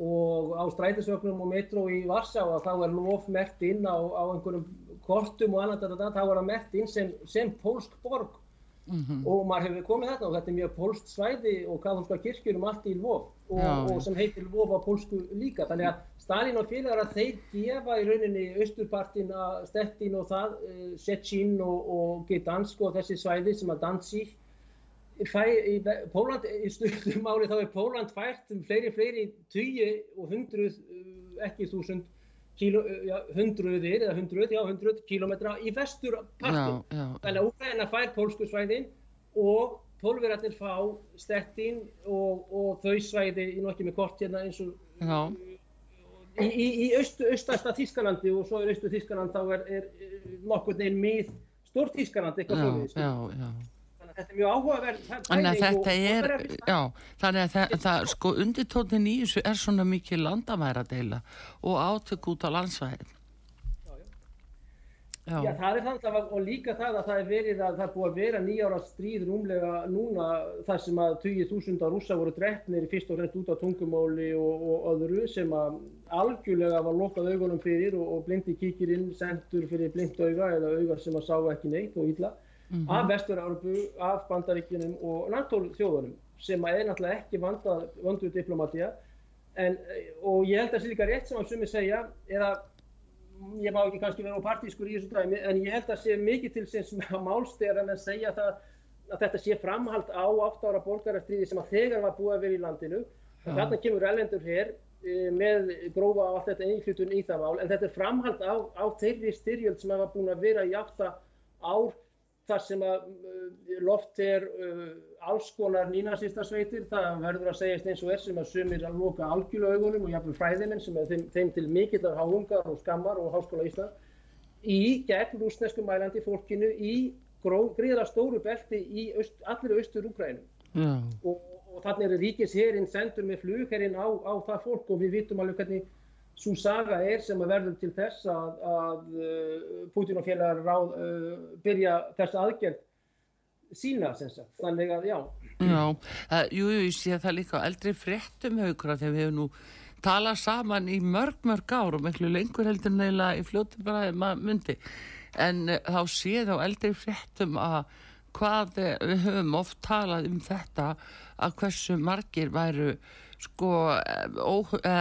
og á strætisvögnum og metró í Varsá að þá er lof mert inn á, á einhverjum kortum og annað þetta, þá er það mert inn sem, sem pólsk borg. Mm -hmm. og maður hefur komið þarna og þetta er mjög pólst svæði og katholska kirkjur um allt í Lvov og, Já, og sem heitir Lvov á pólsku líka. Þannig að Stalin og félagar að þeir gefa í rauninni austurpartin að Stettin og það, uh, Sjechin og, og Gdansk og þessi svæði sem að Danzig Fæ, í Póland, í stundum ári þá er Póland fært um fleiri, fleiri tugi og hundruð uh, ekki þúsund hundruðir eða hundruð, já, hundruð kílómetra í vestur partin. Þannig að Úkræna fær pólsku svæðin og pólverarnir fá stettin og, og þau svæði í nokkið með kort hérna eins og já. í, í, í austasta Þískalandi og svo er austu Þískaland þá er, er nokkur neginn mið stór Þískaland eitthvað svo já, já þetta er mjög áhugaverð þannig að þetta er, já, þannig að það, það sko undirtónin í þessu er svona mikið landamæra deila og átök út á landsvæðin já, já. já, það er þannig að og líka það að það er verið að það er búið að vera nýjára stríð rúmlega núna þar sem að 20.000 rúsa voru drefnir fyrst og fremst út á tungumóli og, og öðru sem að algjörlega var lokað augunum fyrir og, og blindi kíkirinn sendur fyrir blind auga eða augar sem að sá ekki neitt og ítla mm -hmm. af Vestur-Európu, af Bandaríkinum og NATO-þjóðunum sem er náttúrulega ekki vanduð diplomatíja en, og ég held að það sé líka rétt sem að sumi segja eða ég má ekki kannski vera á partískur í þessu dæmi en ég held að það sé mikið til sem *laughs* málstegar en að segja það að þetta sé framhald á 8 ára borgarastriði sem að þegar var búið að vera í landinu ja. þarna kemur ellendur hér e, með grófa á allt þetta einflutun í það mál en þetta er framhald á, á þeirri styrjöld sem hafa búin að vera í 8 ár þar sem að uh, loft er uh, alls konar nýnazistarsveitir, það verður að segjast eins og er sem að sumir að loka algjörlega augunum og jafnveg fræðiminn sem er þeim, þeim til mikill af háungar og skammar og háskóla Ísland í gegn rúsnesku mælandi fólkinu í gríðra stóru belti í öst, allir austur Úkrænum mm. og, og þannig er ríkisherinn sendur með flugherinn á, á það fólk og við vitum alveg hvernig svo saga er sem að verður til þess að, að uh, Putin og félagar ráð, uh, byrja þess aðgerð sína sem sagt, þannig að já. Já, uh, jú, ég sé það líka eldri fréttum haugra þegar við hefum nú talað saman í mörg, mörg ár og miklu lengur heldur neila í fljóttum bara maður myndi en uh, þá sé þá eldri fréttum að hvað við höfum oft talað um þetta að hversu margir væru sko ó,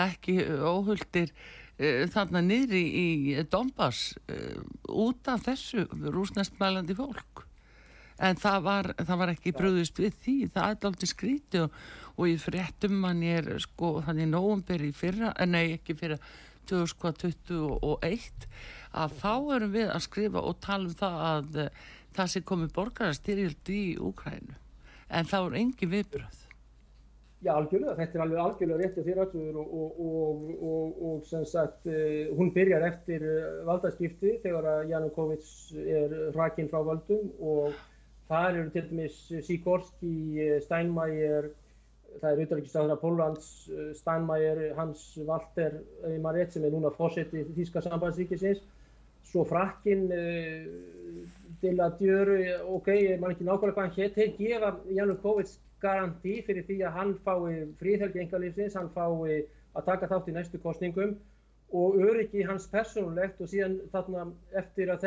ekki óhuldir uh, þarna niðri í Dombas uh, út af þessu rúsnestmælandi fólk. En það var, það var ekki bröðust við því, það er aldrei skríti og, og ég fréttum mann er sko þannig nógumbir í fyrra en nei ekki fyrra 2021 að þá erum við að skrifa og tala um það að það sé komið borgarastyrjöld í Úkrænu en það voru engi viðbröð Já, algjörlega, þetta er alveg algjörlega réttið þér ölluður og, og, og, og sem sagt, uh, hún byrjar eftir uh, valdaskipti þegar að Janukovic er rakinn frá völdum og þar eru til dæmis Sikorski, eh, Steinmeier, það er auðvitaðriksstæðara Pólans, Steinmeier, Hans Walter Maret sem er núna fósetti í Þíska sambandsríkisins, svo frakkinn uh, Deladjör, ok, ég man ekki nákvæmlega hvað hann hétt, þeir gefa Janukovic garanti fyrir því að hann fái fríðhelgi engalífsins, hann fái að taka þátt í næstu kostningum og öryggi hans persónulegt og síðan þarna eftir að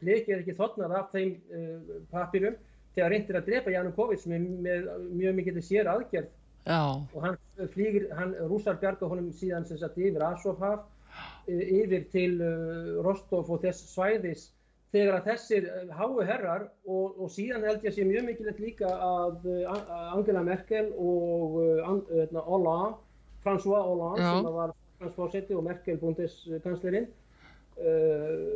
bleki er ekki þotnað af þeim uh, papirum þegar reyndir að drepa Janukovic með, með mjög mikið sér aðgerð Já. og hann flýgir, hann rúsar bjarga honum síðan sem sagt yfir Asofhaf yfir til uh, Rostov og þess svæðis þegar að þessir eh, háu herrar og, og síðan held ég að sé mjög mikilvægt líka að uh, Angela Merkel og uh, Hollande, François Hollande Já. sem var fransfósetti og Merkel búndiskanslerinn uh,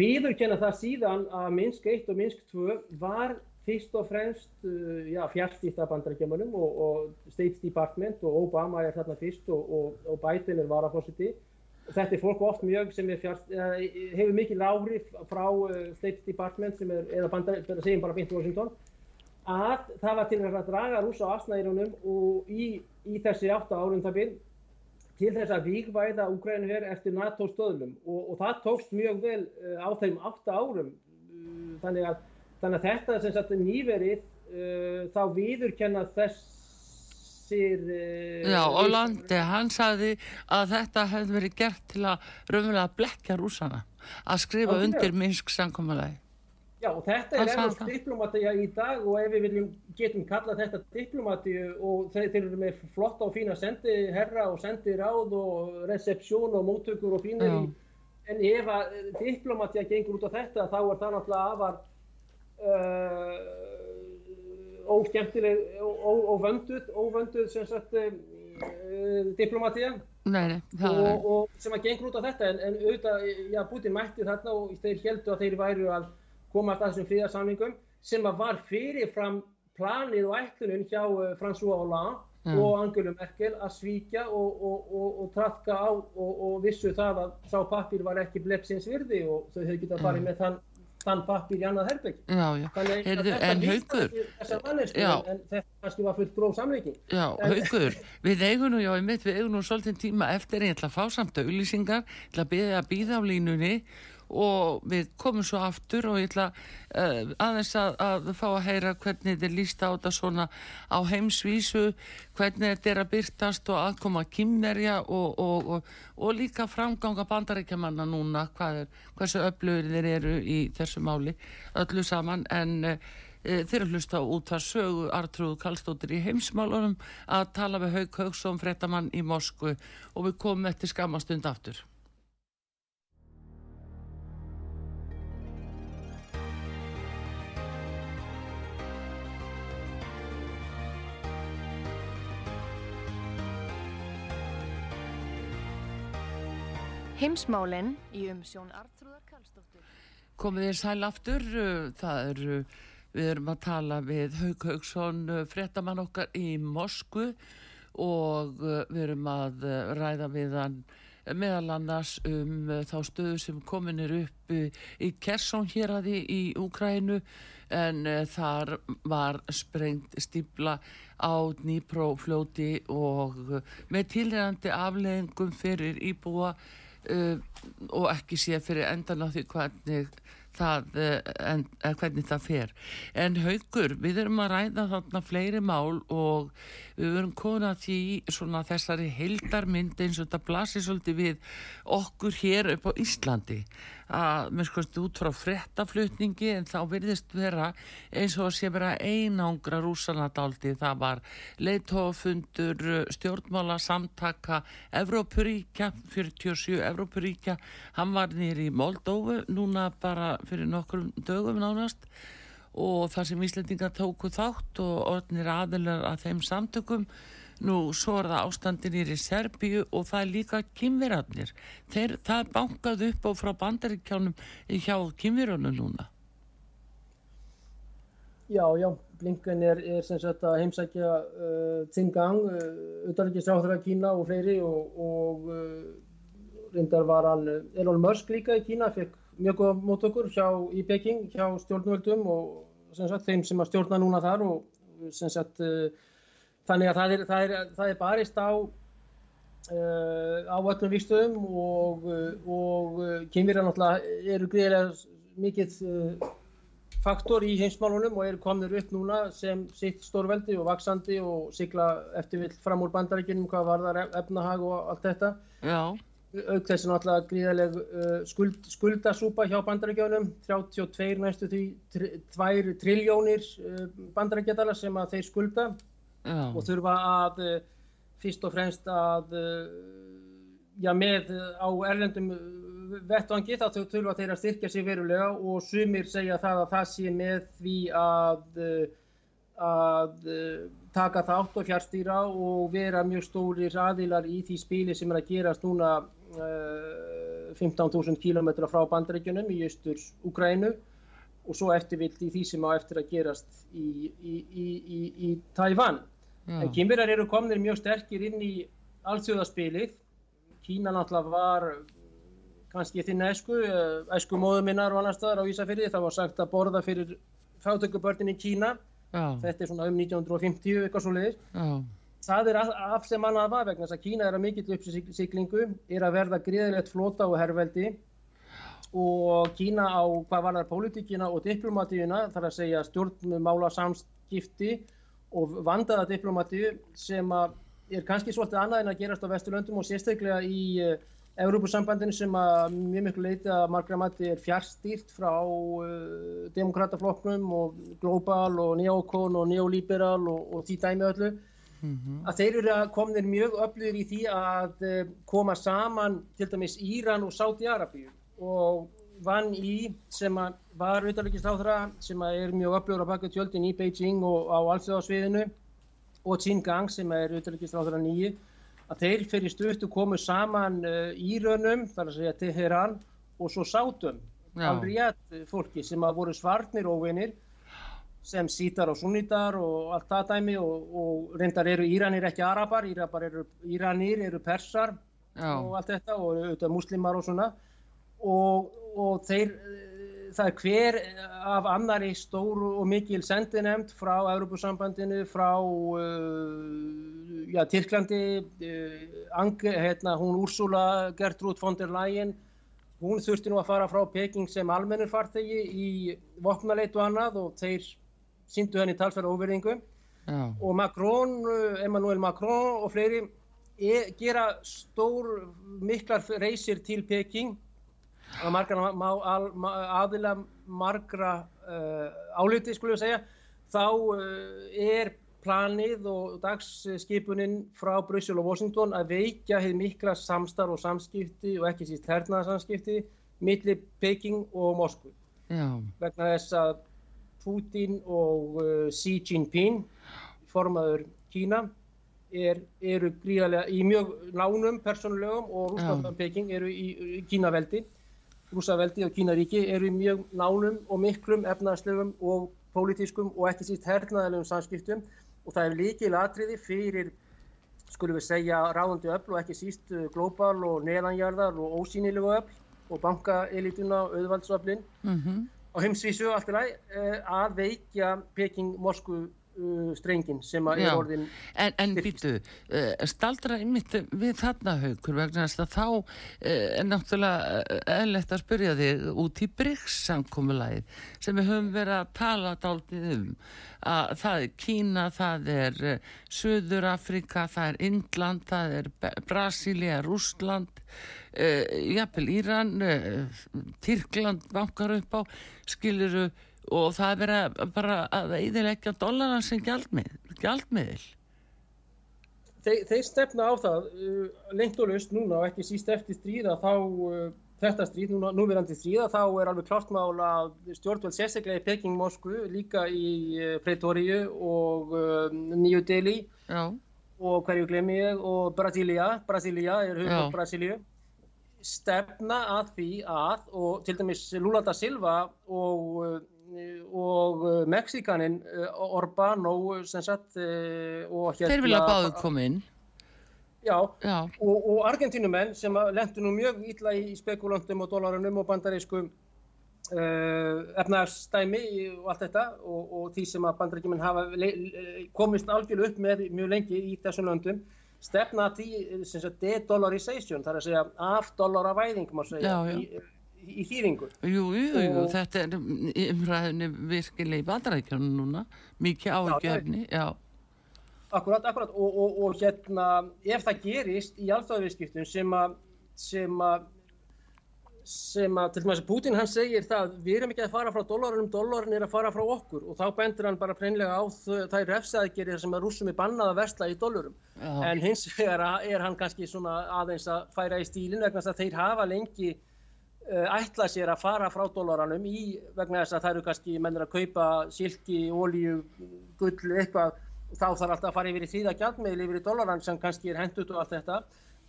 viðurkenna það síðan að Minsk 1 og Minsk 2 var fyrst og fremst já, fjárstýrta bandarækjumunum og, og State Department og Obama er þarna fyrst og, og Biden er varafósetti þetta er fólk oft mjög sem fjart, hefur mikil áhrif frá uh, State Department sem er, eða bandar, segjum bara Bint Washington, að það var til að draga rúsa á asnæðirunum og í, í þessi átta það byrj til þess að vikvæða Úgrænu hér eftir NATO stöðlum. Og, og það tókst mjög vel á þeim átta árum. Þannig, að, þannig að þetta sem sagt nýverið þá viðurkenna þess þessir... Uh, Já, Ólandi, hann sagði að þetta hefði verið gert til að raunverulega blekja rúsana, að skrifa Ó, undir Minsk samkvæmulegi. Já, og þetta er ennast diplomatíja í dag og ef við viljum, getum kallað þetta diplomatíu og þeir, þeir eru með flotta og fína sendi herra og sendi ráð og recepsjón og móttökur og fínir í, en ef að diplomatíja gengur út á þetta þá er það náttúrulega afar uh, óskemmtileg, óvönduð, óvönduð sem sagt diplomatíja nei, nei, og, og sem að gengur út á þetta en, en auðvitað, já, Putin mætti þarna og þeir heldu að þeir væru að koma að þessum fríðarsamlingum sem að var fyrirfram planið og ætlunum hjá François Hollande mm. og Angela Merkel að svíkja og, og, og, og trafka á og vissu það að sá pappir var ekki bleppsins virði og þau hefði getað farið mm. með þann, þann pappir í annað herbygg. Þannig að þetta haugur, þessar mannesku en, en þetta kannski var fullt gróð samleikin. Já, en, haugur, við eigum nú, já, ég mitt, við eigum nú svolítið tíma eftir ég ætla að fá samt auðlýsingar, ég ætla að býða á línunni og við komum svo aftur og ég ætla uh, aðeins að, að fá að heyra hvernig þetta er líst á þetta svona á heimsvísu, hvernig þetta er að byrtast og aðkoma kymmerja og, og, og, og líka framganga bandarækjamanna núna, hvað er, hversu öflugir þeir eru í þessu máli, öllu saman en uh, þeir eru hlusta út að sögu Artrúð Kallstóttir í heimsmálunum að tala við Haug Haugsson, frettamann í Moskvu og við komum eftir skamastund aftur. Heimsmálinn í umsjón Artrúðar Karlsdóttur. Komið þér sæl aftur, uh, það er, uh, við erum að tala við Haug Haugsson, uh, frettamann okkar í Mosku og við erum að ræða við hann meðal annars um þá stöðu sem komin er upp í Kersón hér aði í Úkrænu en þar var sprengt stíbla á Dnipro-fljóti og með tilhengandi afleggingum fyrir íbúa uh, og ekki sé fyrir endan á því hvernig það, uh, en, hvernig það fer. En haugur, við erum að ræða þarna fleiri mál og við verum konað því svona þessari heldarmynd eins og þetta blasir svolítið við okkur hér upp á Íslandi að mér skoðast út frá frettaflutningi en þá virðist vera eins og að sé vera einangra rúsanadaldi það var leittófundur stjórnmála samtaka Evrópuríkja 47 Evrópuríkja. Hann var nýri í Moldófu núna bara fyrir nokkrum dögum nánast. Og þar sem Íslendinga tóku þátt og orðnir aðilar að þeim samtökum Nú, svo er það ástandinir í Serbíu og það er líka kymverarnir. Þeir, það er bankað upp á frá bandaríkjánum hjá kymverunum núna. Já, já, Blinken er, er sem sagt að heimsækja uh, Tsingang, uh, auðvitaðsráður af Kína og fleiri og, og uh, reyndar var hann uh, Elon Musk líka í Kína, fekk mjög góða mótökur hjá, í Peking hjá stjórnvöldum og sem sagt þeim sem að stjórna núna þar og sem sagt uh, þannig að það er, það er, það er barist á uh, á öllum vikstöðum og, og kynverjar náttúrulega eru greiðilega mikill uh, faktor í heimsmálunum og eru komnir upp núna sem sitt stórveldi og vaksandi og sigla eftirvill fram úr bandarækjunum hvað var það efnahag og allt þetta. Já. Auk þessi náttúrulega gríðaleg uh, skuld, skuldasúpa hjá bandarækjónum 32 næstu því 2 triljónir bandarækjadala sem að þeir skulda Já. og þurfa að eh, fyrst og fremst að eh, já, með á erlendum eh, vettvangi þá þurfa þeir að styrkja sig verulega og sumir segja það að það sé með því að, að taka þátt og fjárstýra og vera mjög stórir aðilar í því spili sem er að gerast núna uh, 15.000 km frá bandaríkjunum í austurs Ukrænu og svo eftirvilt í því sem á eftir að gerast í, í, í, í Tævann. En kynverjar eru komnir mjög sterkir inn í allsjóðaspilið. Kína náttúrulega var kannski þinn esku, esku móðuminnar og annar staðar á Ísafyrði. Það var sagt að borða fyrir fátökubörnin í Kína. Já. Þetta er svona um 1950 eitthvað svo leiðis. Það er af sem annað var vegna þess að Kína er að mikill uppsiklingu, er að verða gríðilegt flota og herrveldi og Kína á hvað var það politíkina og diplomatíuna þarf að segja stjórnmála samskipti og vandaða diplomatíu sem er kannski svolítið annað en að gerast á Vesturlöndum og sérstaklega í uh, eh, Európusambandinu sem að mjög miklu leiti að margra mati er fjárstýrt frá uh, demokrataflokknum og global og neokon og neoliberal og, og því dæmi öllu mm -hmm. að þeir eru að komnir mjög öflugir í því að uh, koma saman til dæmis Íran og Sáti-Arabíu og vann í sem var auðvitaðleikisláþra sem er mjög öflugur á baka tjöldin í Beijing og á allsjóðasviðinu og Qin Gang sem er auðvitaðleikisláþra nýju að þeir fyrir stuttu komu saman uh, írönum, þar að segja Teheran og svo sátum, alveg fólki sem að voru svarnir óvinir sem sítar og sunnitar og allt það dæmi og, og reyndar eru Íranir ekki arabar, Írabar eru, Íranir eru persar Já. og allt þetta og auðvitað muslimar og svona og, og þeir það er hver af annari stóru og mikil sendinemnd frá Europasambandinu, frá uh, ja, Tyrklandi, uh, Ange, hérna, hún Úrsula Gertrúd von der Leyen, hún þurfti nú að fara frá Peking sem almennur fartegi í vopnaleit og annað og þeir síndu henni talsverða óverðingu yeah. og Macron, Emmanuel Macron og fleiri e, gera stór miklar reysir til Peking að margra, má, al, aðila margra uh, áliti skulum við segja þá uh, er planið og dagsskipuninn frá Bryssel og Washington að veikja hefði mikla samstarf og samskipti og ekki síst hernaðarsamskipti millir Peking og Moskvu. Vegna þess að Putin og uh, Xi Jinping formaður Kína er, eru gríðarlega í mjög nánum persónulegum og Rúsland og Peking eru í, í Kínaveldi Rúsaveldi og Kínaríki eru í mjög nánum og miklum efnaðslegum og pólitískum og ekki síst hernaðalegum samskiptum og það er líkil atriði fyrir, skulum við segja, ráðandi öll og ekki síst uh, glóbal og neðanjarðar og ósýnilegu öll og bankaelituna og auðvaldsöflin mm -hmm. á heimsvísu allt í lagi uh, að veikja Peking-Moskvu uh, strengin sem að er orðin En, en býtu, uh, staldra einmitt við þarna haugur vegna þess að þá uh, er náttúrulega uh, eðlert að spyrja þig út í Bryggs-samkómulæð sem við höfum verið að tala dáltið um. Að það er Kína, það er uh, Suður Afrika, það er Indland, það er Brasilia, Rúsland uh, jafnvel Íran Tyrkland bankar upp á. Skiluru og það er verið bara að eðilegja dólaran sem gjaldmiðil. Þeir, þeir stefna á það uh, lengt og löst núna og ekki síst eftir stríða þá uh, þetta stríð, núna, núverandi stríða þá er alveg klart mál að stjórnvöld sérstaklega í Peking, Moskvu, líka í uh, Pretoríu og uh, New Delhi. Og hverju glemir ég? Og Brasilia Brasilia er höfum Brasilíu stefna að því að og til dæmis Lula da Silva og og uh, Mexikanin uh, Orbán og sem sagt uh, og hérna Þeir vilja báðu koma inn Já, Já. Og, og Argentínumenn sem lendur nú mjög ítla í spekulantum og dólarunum og bandarískum uh, efnaðarstæmi og allt þetta og, og því sem að bandaríkjumenn hafa komist algjörlu upp með mjög lengi í þessum löndum stefna því de-dollarization þar að segja af dollaravæðing má segja já, já. í í þýringu. Jú, jú, jú, þetta er umræðinni virkilega í bandarækjum núna, mikið áhugjefni, já. Akkurat, akkurat, og, og, og hérna, ef það gerist í alþjóðavískiptum sem að, sem að, sem að, til dæmis að Putin hann segir það, við erum ekki að fara frá dólarunum, dólarin er að fara frá okkur. Og þá bendur hann bara preinlega á það er refsaðgerið sem að rúsum er bannað að versla í dólarum, en hins vegar er hann kannski svona aðeins að færa í stílinn vegna þess að þeir hafa lengi ætla sér að fara frá dólaranum í vegna þess að það eru kannski mennir að kaupa silki, ólíu, gull, eitthvað þá þarf alltaf að fara yfir í þýða gjaldmiðl yfir í dólaran sem kannski er hendut og allt þetta.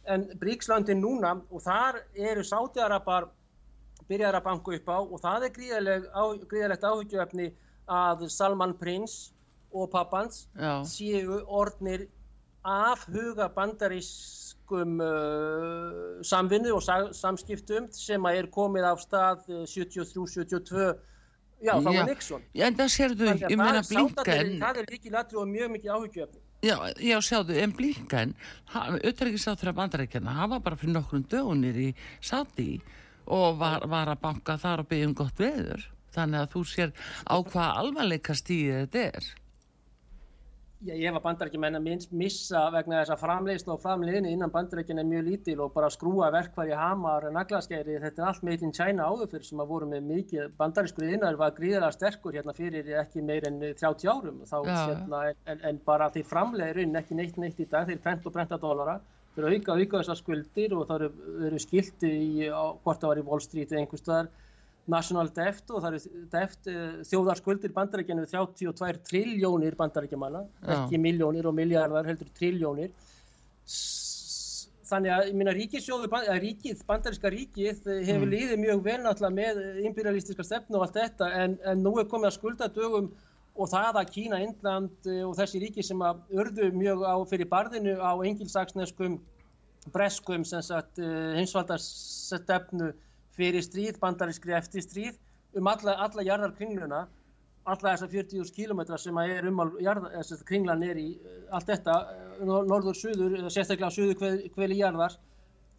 En Bríkslöndin núna og þar eru sátiðarapar byrjar að banka upp á og það er gríðalegt áhyggjöfni að Salman Prins og pappans séu orðnir af huga bandarís um uh, samvinnu og samskiptum sem er komið á stað 73-72 uh, já, þá var Nixon. Já, en það sérðu, ég meina Blinken Það er líkið latri og mjög mikið áhugjöfni Já, já, sjáðu, en Blinken auðvitaðrikiðsáþur af bandarækjana hann var bara fyrir nokkrum dögunir í Sati og var, var að banka þar og byggja um gott veður. Þannig að þú sér á hvað alvarleika stíðið þetta er Ég var bandarækjumenn að missa vegna þess að framleiðslu og framleiðinu innan bandarækjun er mjög lítil og bara skrúa verkvar í hamar, naglaskæri, þetta er allt made in China áður fyrir sem að voru með mikið bandaræsku innar var gríðarlega sterkur hérna fyrir ekki meir en 30 árum. Þá, hérna, en, en bara því framleiðurinn ekki neitt neitt í dag, þeir prent og prenta dólara að auka, auka þessar skuldir og það eru, eru skilti í, á, hvort það var í Wall Street eða einhver staðar National Debt og það eru Debt eh, þjóðarskuldir bandarækjana við 32 triljónir bandarækjamanna, ekki miljónir og miljardar heldur triljónir þannig að, ég minna, ríkissjóðu, ríkið, bandaríska ríkið hefur mm. líðið mjög vel náttúrulega með imperialistiska stefnu og allt þetta en, en nú er komið að skulda dögum og það að Kína, Indland eh, og þessi ríki sem að örðu mjög á fyrir barðinu á engilsaksneskum breskum sem sagt hinsvaldarstefnu eh, fyrir stríð, bandarískri eftir stríð um alla, alla jarðarkringluna alla þessar 40.000 km sem að er um að kringlan er í eh, allt þetta, norður, suður, sérstaklega suður hveli jarðar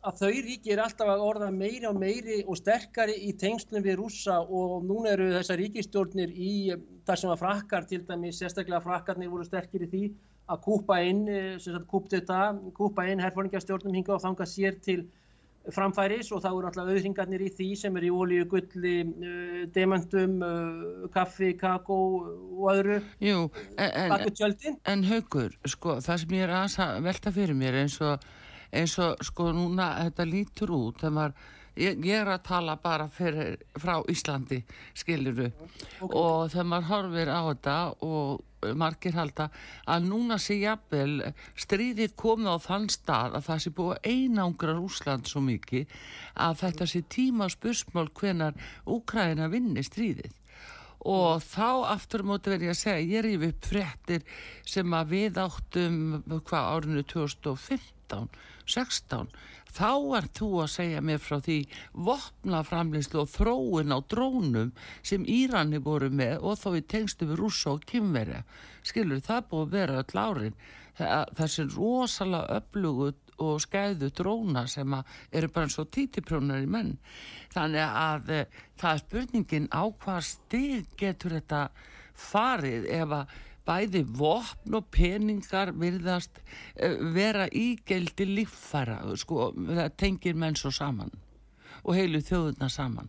að þau ríki er alltaf að orða meiri og meiri og sterkari í tengslum við rúsa og núna eru þessar ríkistjórnir í þar sem að frakkar til dæmis, sérstaklega frakkarnir voru sterkir í því að kúpa inn, eh, kúpa inn herfóringarstjórnum hinga og þanga sér til framfæris og þá eru alltaf auðringarnir í því sem er í ólíu, gulli, uh, demöntum, uh, kaffi, kakó og öðru. Jú, en, en, en haugur, sko, það sem ég er að velta fyrir mér eins og eins og sko núna þetta lítur út þegar ég, ég er að tala bara fyrir, frá Íslandi skiluru okay. og þegar maður horfir á þetta og margir halda að núna sé jafnvel stríðið komið á þann stað að það sé búið einangra Úsland svo mikið að þetta sé tíma spursmál hvenar Úkræna vinni stríðið og þá aftur móti ég að segja ég er yfir frettir sem að við áttum hvað árinu 2015 16 þá er þú að segja mér frá því vopnaframleyslu og þróun á drónum sem Írani voru með og þá í tengstu við rúsa og kymveri skilur það búið að vera öll árin. Þessi rosalega öflugut og skæðu dróna sem eru bara eins og títiprjónar í menn. Þannig að e, það er spurningin á hvað stig getur þetta farið ef að bæði vopn og peningar virðast uh, vera ígeldi líffæra sko, það tengir menn svo saman og heilu þjóðuna saman.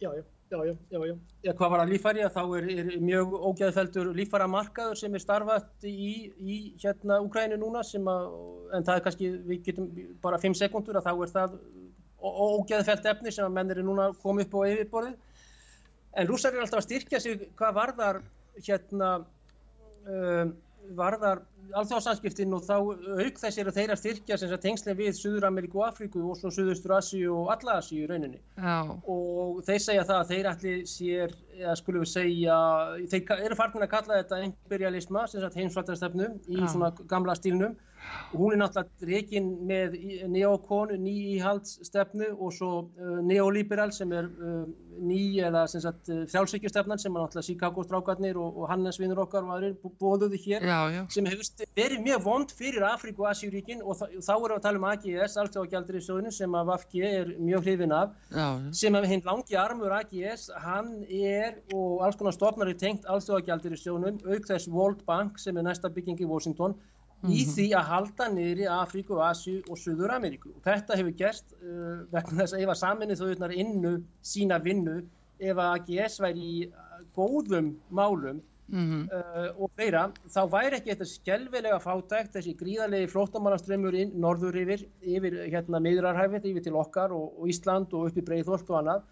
Já, já, já, já, já. Já, hvað var að líffæri? Þá er, er mjög ógæðfeldur líffæramarkaður sem er starfað í, í hérna Úkrænu núna að, en það er kannski, við getum bara 5 sekundur að þá er það ógæðfelt efni sem að menn eru núna komið upp á yfirborðið. En rúsar er alltaf að styrkja sig hvað varðar hérna um, varðar alþjóðsanskiptin og þá auk þess eru þeirra styrkja sem tengslega við Suður Ameríku og Afríku og svo Suðustur Asíu og alla Asíu í rauninni Já. og þeir segja það að þeir allir sér, eða skulum við segja þeir eru farnir að kalla þetta imperialisma, sem sagt heimsvartarstefnu í Já. svona gamla stílnum hún er náttúrulega reygin með neokonu, ný íhaldsstefnu og svo uh, neoliberal sem er uh, ný eða þjálfsvíkjustefnan sem er náttúrulega Chicago strákarnir og, og Hannes vinnur okkar og aðrir bóðuði hér já, já. sem hefur verið mjög vond fyrir Afríku og Asjúríkin og þá erum við að tala um AGS, gældurísjóðinu sem að Vafki er mjög hrifin af já, sem að hinn langi armur AGS hann er og alls konar stofnar er tengt gældurísjóðunum auk þess World Bank sem er næsta bygging í Washington. Í því að halda niður í Afríku, Asju og Suður Ameríku. Og þetta hefur gerst uh, vegna þess að ef að saminnið þauðnar innu sína vinnu, ef að AGS væri í góðum málum mm -hmm. uh, og fleira, þá væri ekki þetta skjálfilega fátækt, þessi gríðarlegi flóttamannaströmmur inn norður yfir, yfir hérna meðrarhæfið, yfir til okkar og, og Ísland og upp í Breiðholt og annað.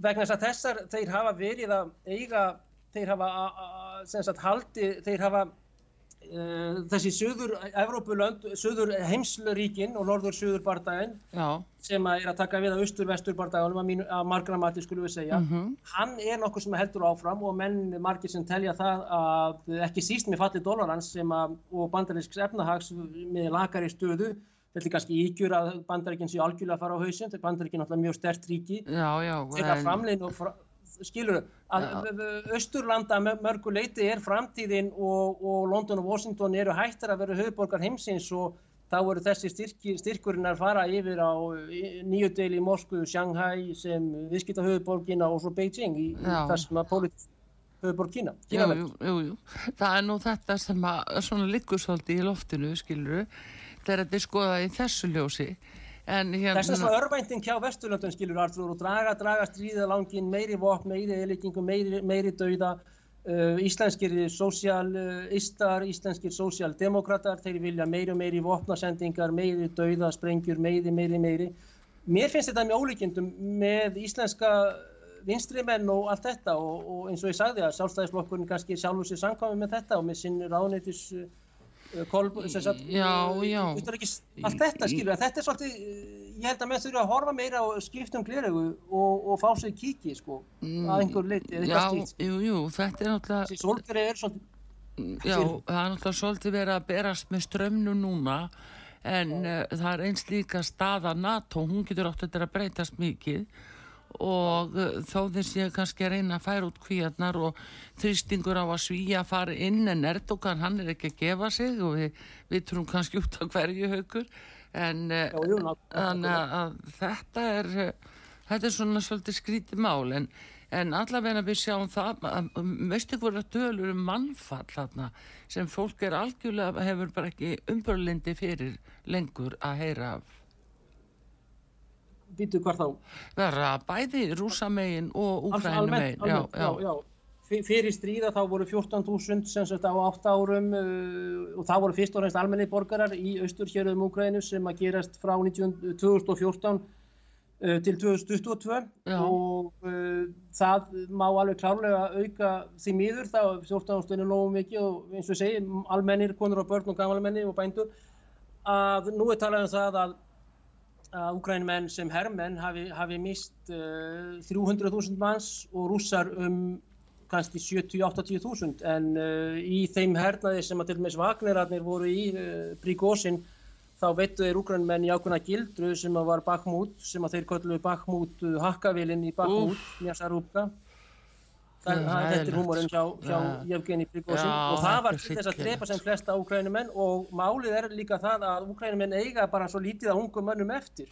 Vegna þess að þessar, þeir hafa verið að eiga, þeir hafa, a, a, sem sagt, haldi, þeir hafa Eh, þessi söður Evrópulönd, söður heimsluríkin og norður-söður bardaginn sem er að taka við að austur-vestur bardaginn að margra mati skulum við segja. Mm -hmm. hann er nokkuð sem heldur áfram og menn margir sem telja það að ekki síst með falli dólarans að, og bandarísks efnahags með lakari stöðu þetta er kannski ígjur að bandaríkinn sé algjörlega að fara á hausin þetta er bandaríkinn alltaf mjög stert ríki. Þegar framlegin og fra skilur að Östurlanda mörgu leiti er framtíðin og, og London og Washington eru hættar að vera höfuborgar heimsins og þá eru þessi styrki, styrkurinn að fara yfir á New Delhi, Moskvu, Shanghai sem viðskipta höfuborgina og svo Beijing í þessum að pólitísk höfuborg Kína. Jú, jú, jú. Það er nú þetta sem að svona liggur svolítið í loftinu, skiluru, þegar þetta er skoðað í þessu ljósi Hérna... Þess að er örvænting hjá Vesturlöndun skilur Artur og draga, draga stríða langin meiri vopn, meiri eilikingu, meiri, meiri dauða uh, íslenskir sósialistar, uh, íslenskir sósialdemokrater, þeir vilja meiri og meiri vopnasendingar, meiri dauða, sprengjur, meiri, meiri, meiri. Mér finnst þetta mjög ólíkjendum með íslenska vinstrimenn og allt þetta og, og eins og ég sagði að sjálfstæðisflokkurinn kannski sjálfur sér samkvæmi með þetta og með sinn ráðneitis Kolb, sagt, já, já. allt þetta skilur, þetta er svolítið ég held að með þurfa að horfa meira og skipta um gliregu og, og fá sig kíki sko, mm, að einhver leiti eða eitthvað stílt. Já, jú, jú, þetta er náttúrulega... Solgreið er svolítið... Já, það er náttúrulega svolítið verið að berast með strömnu núna en uh, það er eins líka staða NATO, hún getur átt að breytast mikið og uh, þó þess ég kannski að reyna að færa út kvíarnar og þrýstingur á að svíja að fara inn en Erdogan hann er ekki að gefa sig og við, við trúum kannski út á hverju haugur en uh, þannig að þetta er þetta er svona svolítið skrítið mál. En, en allavega við sjáum það veistu hverja dölur um mannfall þarna sem fólk er algjörlega hefur bara ekki umbörlindi fyrir lengur að heyra af Býtu hvar þá? Verða bæði rúsamegin og úkrænumegin já, já. já, já fyrir stríða þá voru 14.000 sem sagt á 8 árum uh, og það voru fyrst og reynst almenni borgarar í austurhjörðum Úgrænu sem að gerast frá 19, 2014 uh, til 2022 Já. og uh, það má alveg klárlega auka því miður þá 14.000 er nógu mikið og eins og segi almennir, konur og börn og gamalmenni og bændur að nú er talað um það að að Úgrænumenn sem herrmenn hafi, hafi mist uh, 300.000 manns og rússar um kannski 70-80 þúsund. En uh, í þeim hernaði sem að til og með Vagnirarnir voru í uh, Príkósin þá veittu þeir úgrannmenn í ákveðna gildru sem að var Bakhmut sem að þeir kölluðu Bakhmut uh, hakkavilinn í Bakhmut, Njarsarúpka þetta er humorinn hjá, hjá Jevgeni Príkósin og það var til þess að drepa sem flesta úgrænumenn og málið er líka það að úgrænumenn eiga bara svo lítið að ungum mönnum eftir.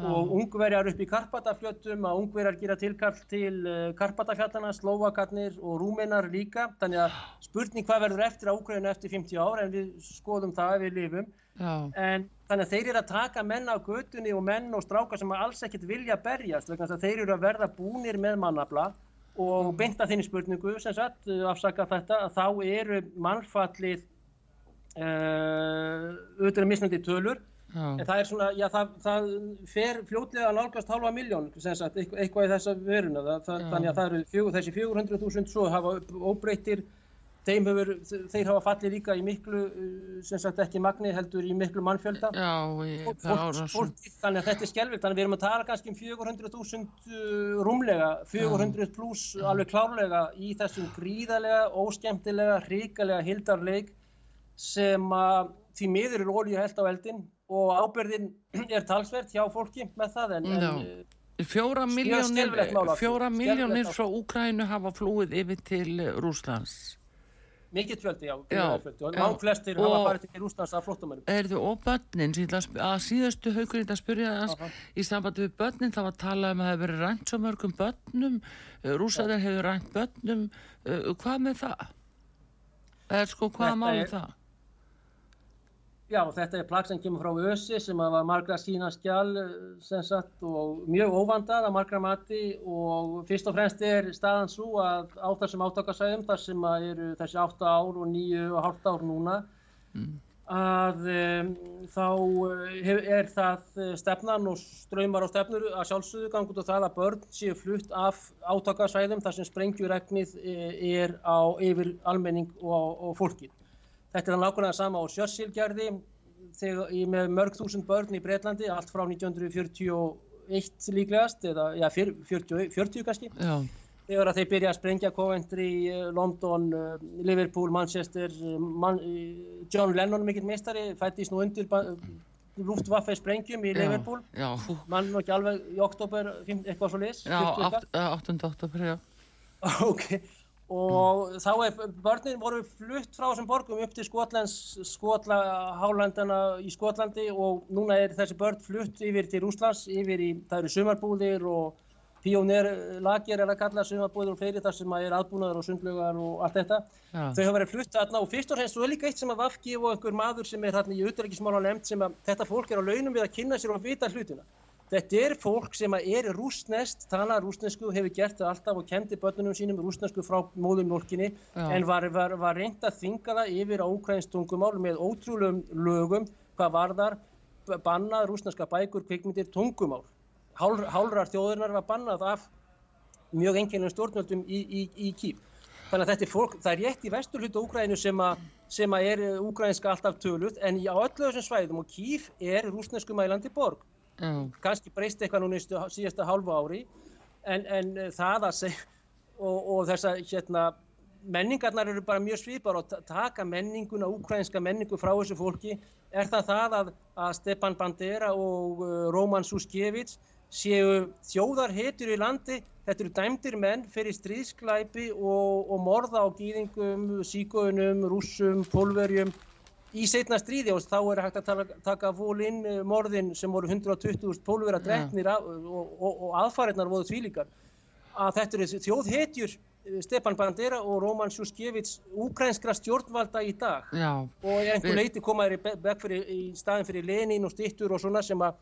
Og ungverjar upp í Karpatafljötum að ungverjar gera tilkall til uh, Karpatafjallana, Slovakarnir og Rúmenar líka, þannig að spurning hvað verður eftir á Ukraínu eftir 50 ár en við skoðum það við lifum. En þannig að þeir eru að taka menn á götunni og menn og strákar sem alls ekkert vilja berjast, að þeir eru að verða búnir með mannabla og mm. beinta þinni spurningu sem sagt, afsaka þetta, að þá eru mannfallið uh, auðvitað misnandi tölur. En það er svona, já það, það fer fljótlega að nálgast halva miljón sagt, eitthvað í þessa veruna. Það, það, þannig að það eru fjögur, þessi 400.000 svo hafa óbreytir hefur, þeir hafa fallið líka í miklu sem sagt ekki magni heldur í miklu mannfjölda. Já, ég, fólk, fólk, þannig að þetta er skelvilt þannig að við erum að tala kannski um 400.000 uh, rúmlega, 400 pluss alveg klárlega í þessum gríðarlega, óskemtilega, hríkalega hildarleik sem að því miður er ólíu held á eldin og ábyrðin *clears throat* er talsvert hjá fólki með það en, en eh, fjóra miljónir fjóra miljónir frá Úkrænu hafa flúið yfir til Rúslands mikill fjöldi, já, flestir og hafa farið til Rúslands af flottumörum er þau og börnin að síðastu haugur þetta spyrja þess í sambandi við börnin þá var að tala um að það hefur verið rænt svo mörgum börnum eh, Rúslandar hefur rænt börnum hvað með það? er sko hvaða málum það? Já, þetta er plagg sem kemur frá Ösi sem var margra sína skjál sagt, og mjög óvandað að margra mati og fyrst og fremst er staðan svo að á þessum áttakasæðum þar sem eru þessi 8 ár og 9,5 ár núna mm. að um, þá hef, er það stefnan og ströymar á stefnur að sjálfsögðu gangut og það að börn séu flutt af áttakasæðum þar sem sprengjuregnið er á yfir almenning og, og fólkið. Þetta er nákvæmlega sama á Sjössilgerði með mörg þúsund börn í Breitlandi, allt frá 1941 líklegast, eða ja, 40, 40 kannski. Já. Þegar þeir byrja að sprengja Coventry, eh, London, eh, Liverpool, Manchester, eh, Man, John Lennon mikill meistari, fættist nú undir Luftwaffe sprengjum í Liverpool. Já, já. Mann og ekki alveg í oktober, eitthvað svo lis. Já, 8. oktober, já. *laughs* Ok og þá er börnin voru flutt frá þessum borgum upp til Skotlands Skotla, Hálandana í Skotlandi og núna er þessi börn flutt yfir til Úslands, yfir í það eru sumarbúðir og píónirlagir er að kalla sumarbúðir og fleiri þar sem er aðbúnaður og sundlugar og allt þetta ja. þau hafa verið flutt aðna og fyrst og fremst svo er líka eitt sem að Vafki og einhver maður sem er hérna í auðverkismála nefnd sem að þetta fólk er á launum við að kynna sér og vita hlutina Þetta er fólk sem er rúsnest, tala rúsnesku, hefur gert það alltaf og kendi börnunum sínum rúsnesku frá móðumjólkinni en var, var, var reynd að þinga það yfir á ukrainsk tungumál með ótrúlegum lögum hvað var þar bannað rúsneska bækur, kvikmyndir, tungumál. Hál, hálrar þjóðurnar var bannað af mjög enginnum stjórnvöldum í, í, í kýp. Þannig að þetta er fólk, það er rétt í vestur hlutu Úgrænu sem, sem að er úgrænska alltaf tölut en á öllu þessum svæðum og Kíf er rúsnesku mælandi borg. Já. Kannski breyst eitthvað núna í síðasta hálfu ári en, en það að segja og, og þessa hérna menningarnar eru bara mjög svipar og taka menninguna, úkrænska menningu frá þessu fólki. Er það það að, að Stepan Bandera og uh, Roman Suskevits séu þjóðarhetur í landi? Þetta eru dæmdir menn fyrir stríðsklæpi og, og morða á gýðingum, síkóunum, rússum, pólverjum í setna stríði og þá er hægt að tala, taka fólinn morðin sem voru 120.000 pólverja drefnir ja. og, og, og aðfarinnar voru þvílíkar að þetta eru þjóðhetjur Stepan Bandera og Roman Sjuskevits úkrænskra stjórnvalda í dag. Já, og einhver leiti komaður í, í staðin fyrir Lenin og Stittur og svona sem að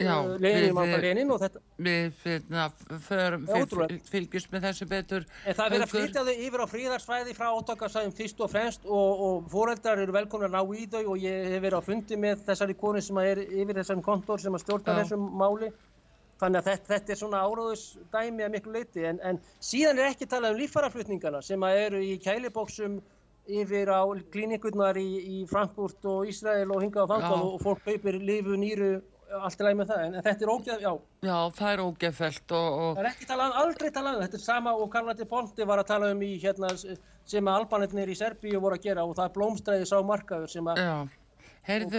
Lenin bara Lenin og þetta Við fyrir, fylgjast með þessu betur. En það verður að flytja þau yfir á fríðarsvæði frá átakasæðum fyrst og fremst og, og fóreldrar eru velkomna að ná í þau og ég hef verið á fundi með þessari koni sem er yfir þessari kontor sem að stjórna Já. þessum máli. Þannig að þetta, þetta er svona áráðusdæmi að miklu leiti en, en síðan er ekki talað um líffaraflutningana sem eru í kælibóksum yfir á klíningunnar í, í Frankfurt og Ísrael og hingað á fangað og fólk kaupir lífu, nýru, allt er læg með það en, en þetta er ógeð, já. Já, það er ógeðfælt og, og... Það er ekki talað, aldrei talað um þetta er sama og Karlandi Ponti var að tala um í hérna sem að albanetnir í Serbíu voru að gera og það er blómstræðis á markaður sem að Já Heyrðu,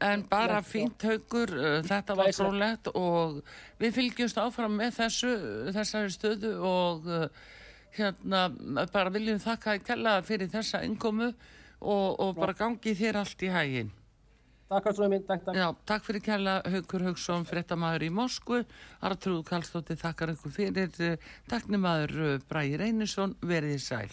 en bara fínt haugur, uh, þetta var frólægt og við fylgjumst áfram með þessu, þessari stöðu og uh, hérna bara viljum þakka að kella fyrir þessa innkomu og, og bara gangi þér allt í hægin. Takk fyrir minn, takk, takk. Já, takk fyrir kella Haugur Haugsson, frettamæður í Moskvu, Artrúð Kallstóttir, takkar ykkur fyrir, takk nemaður Bræði Reynisson, verið í sæl.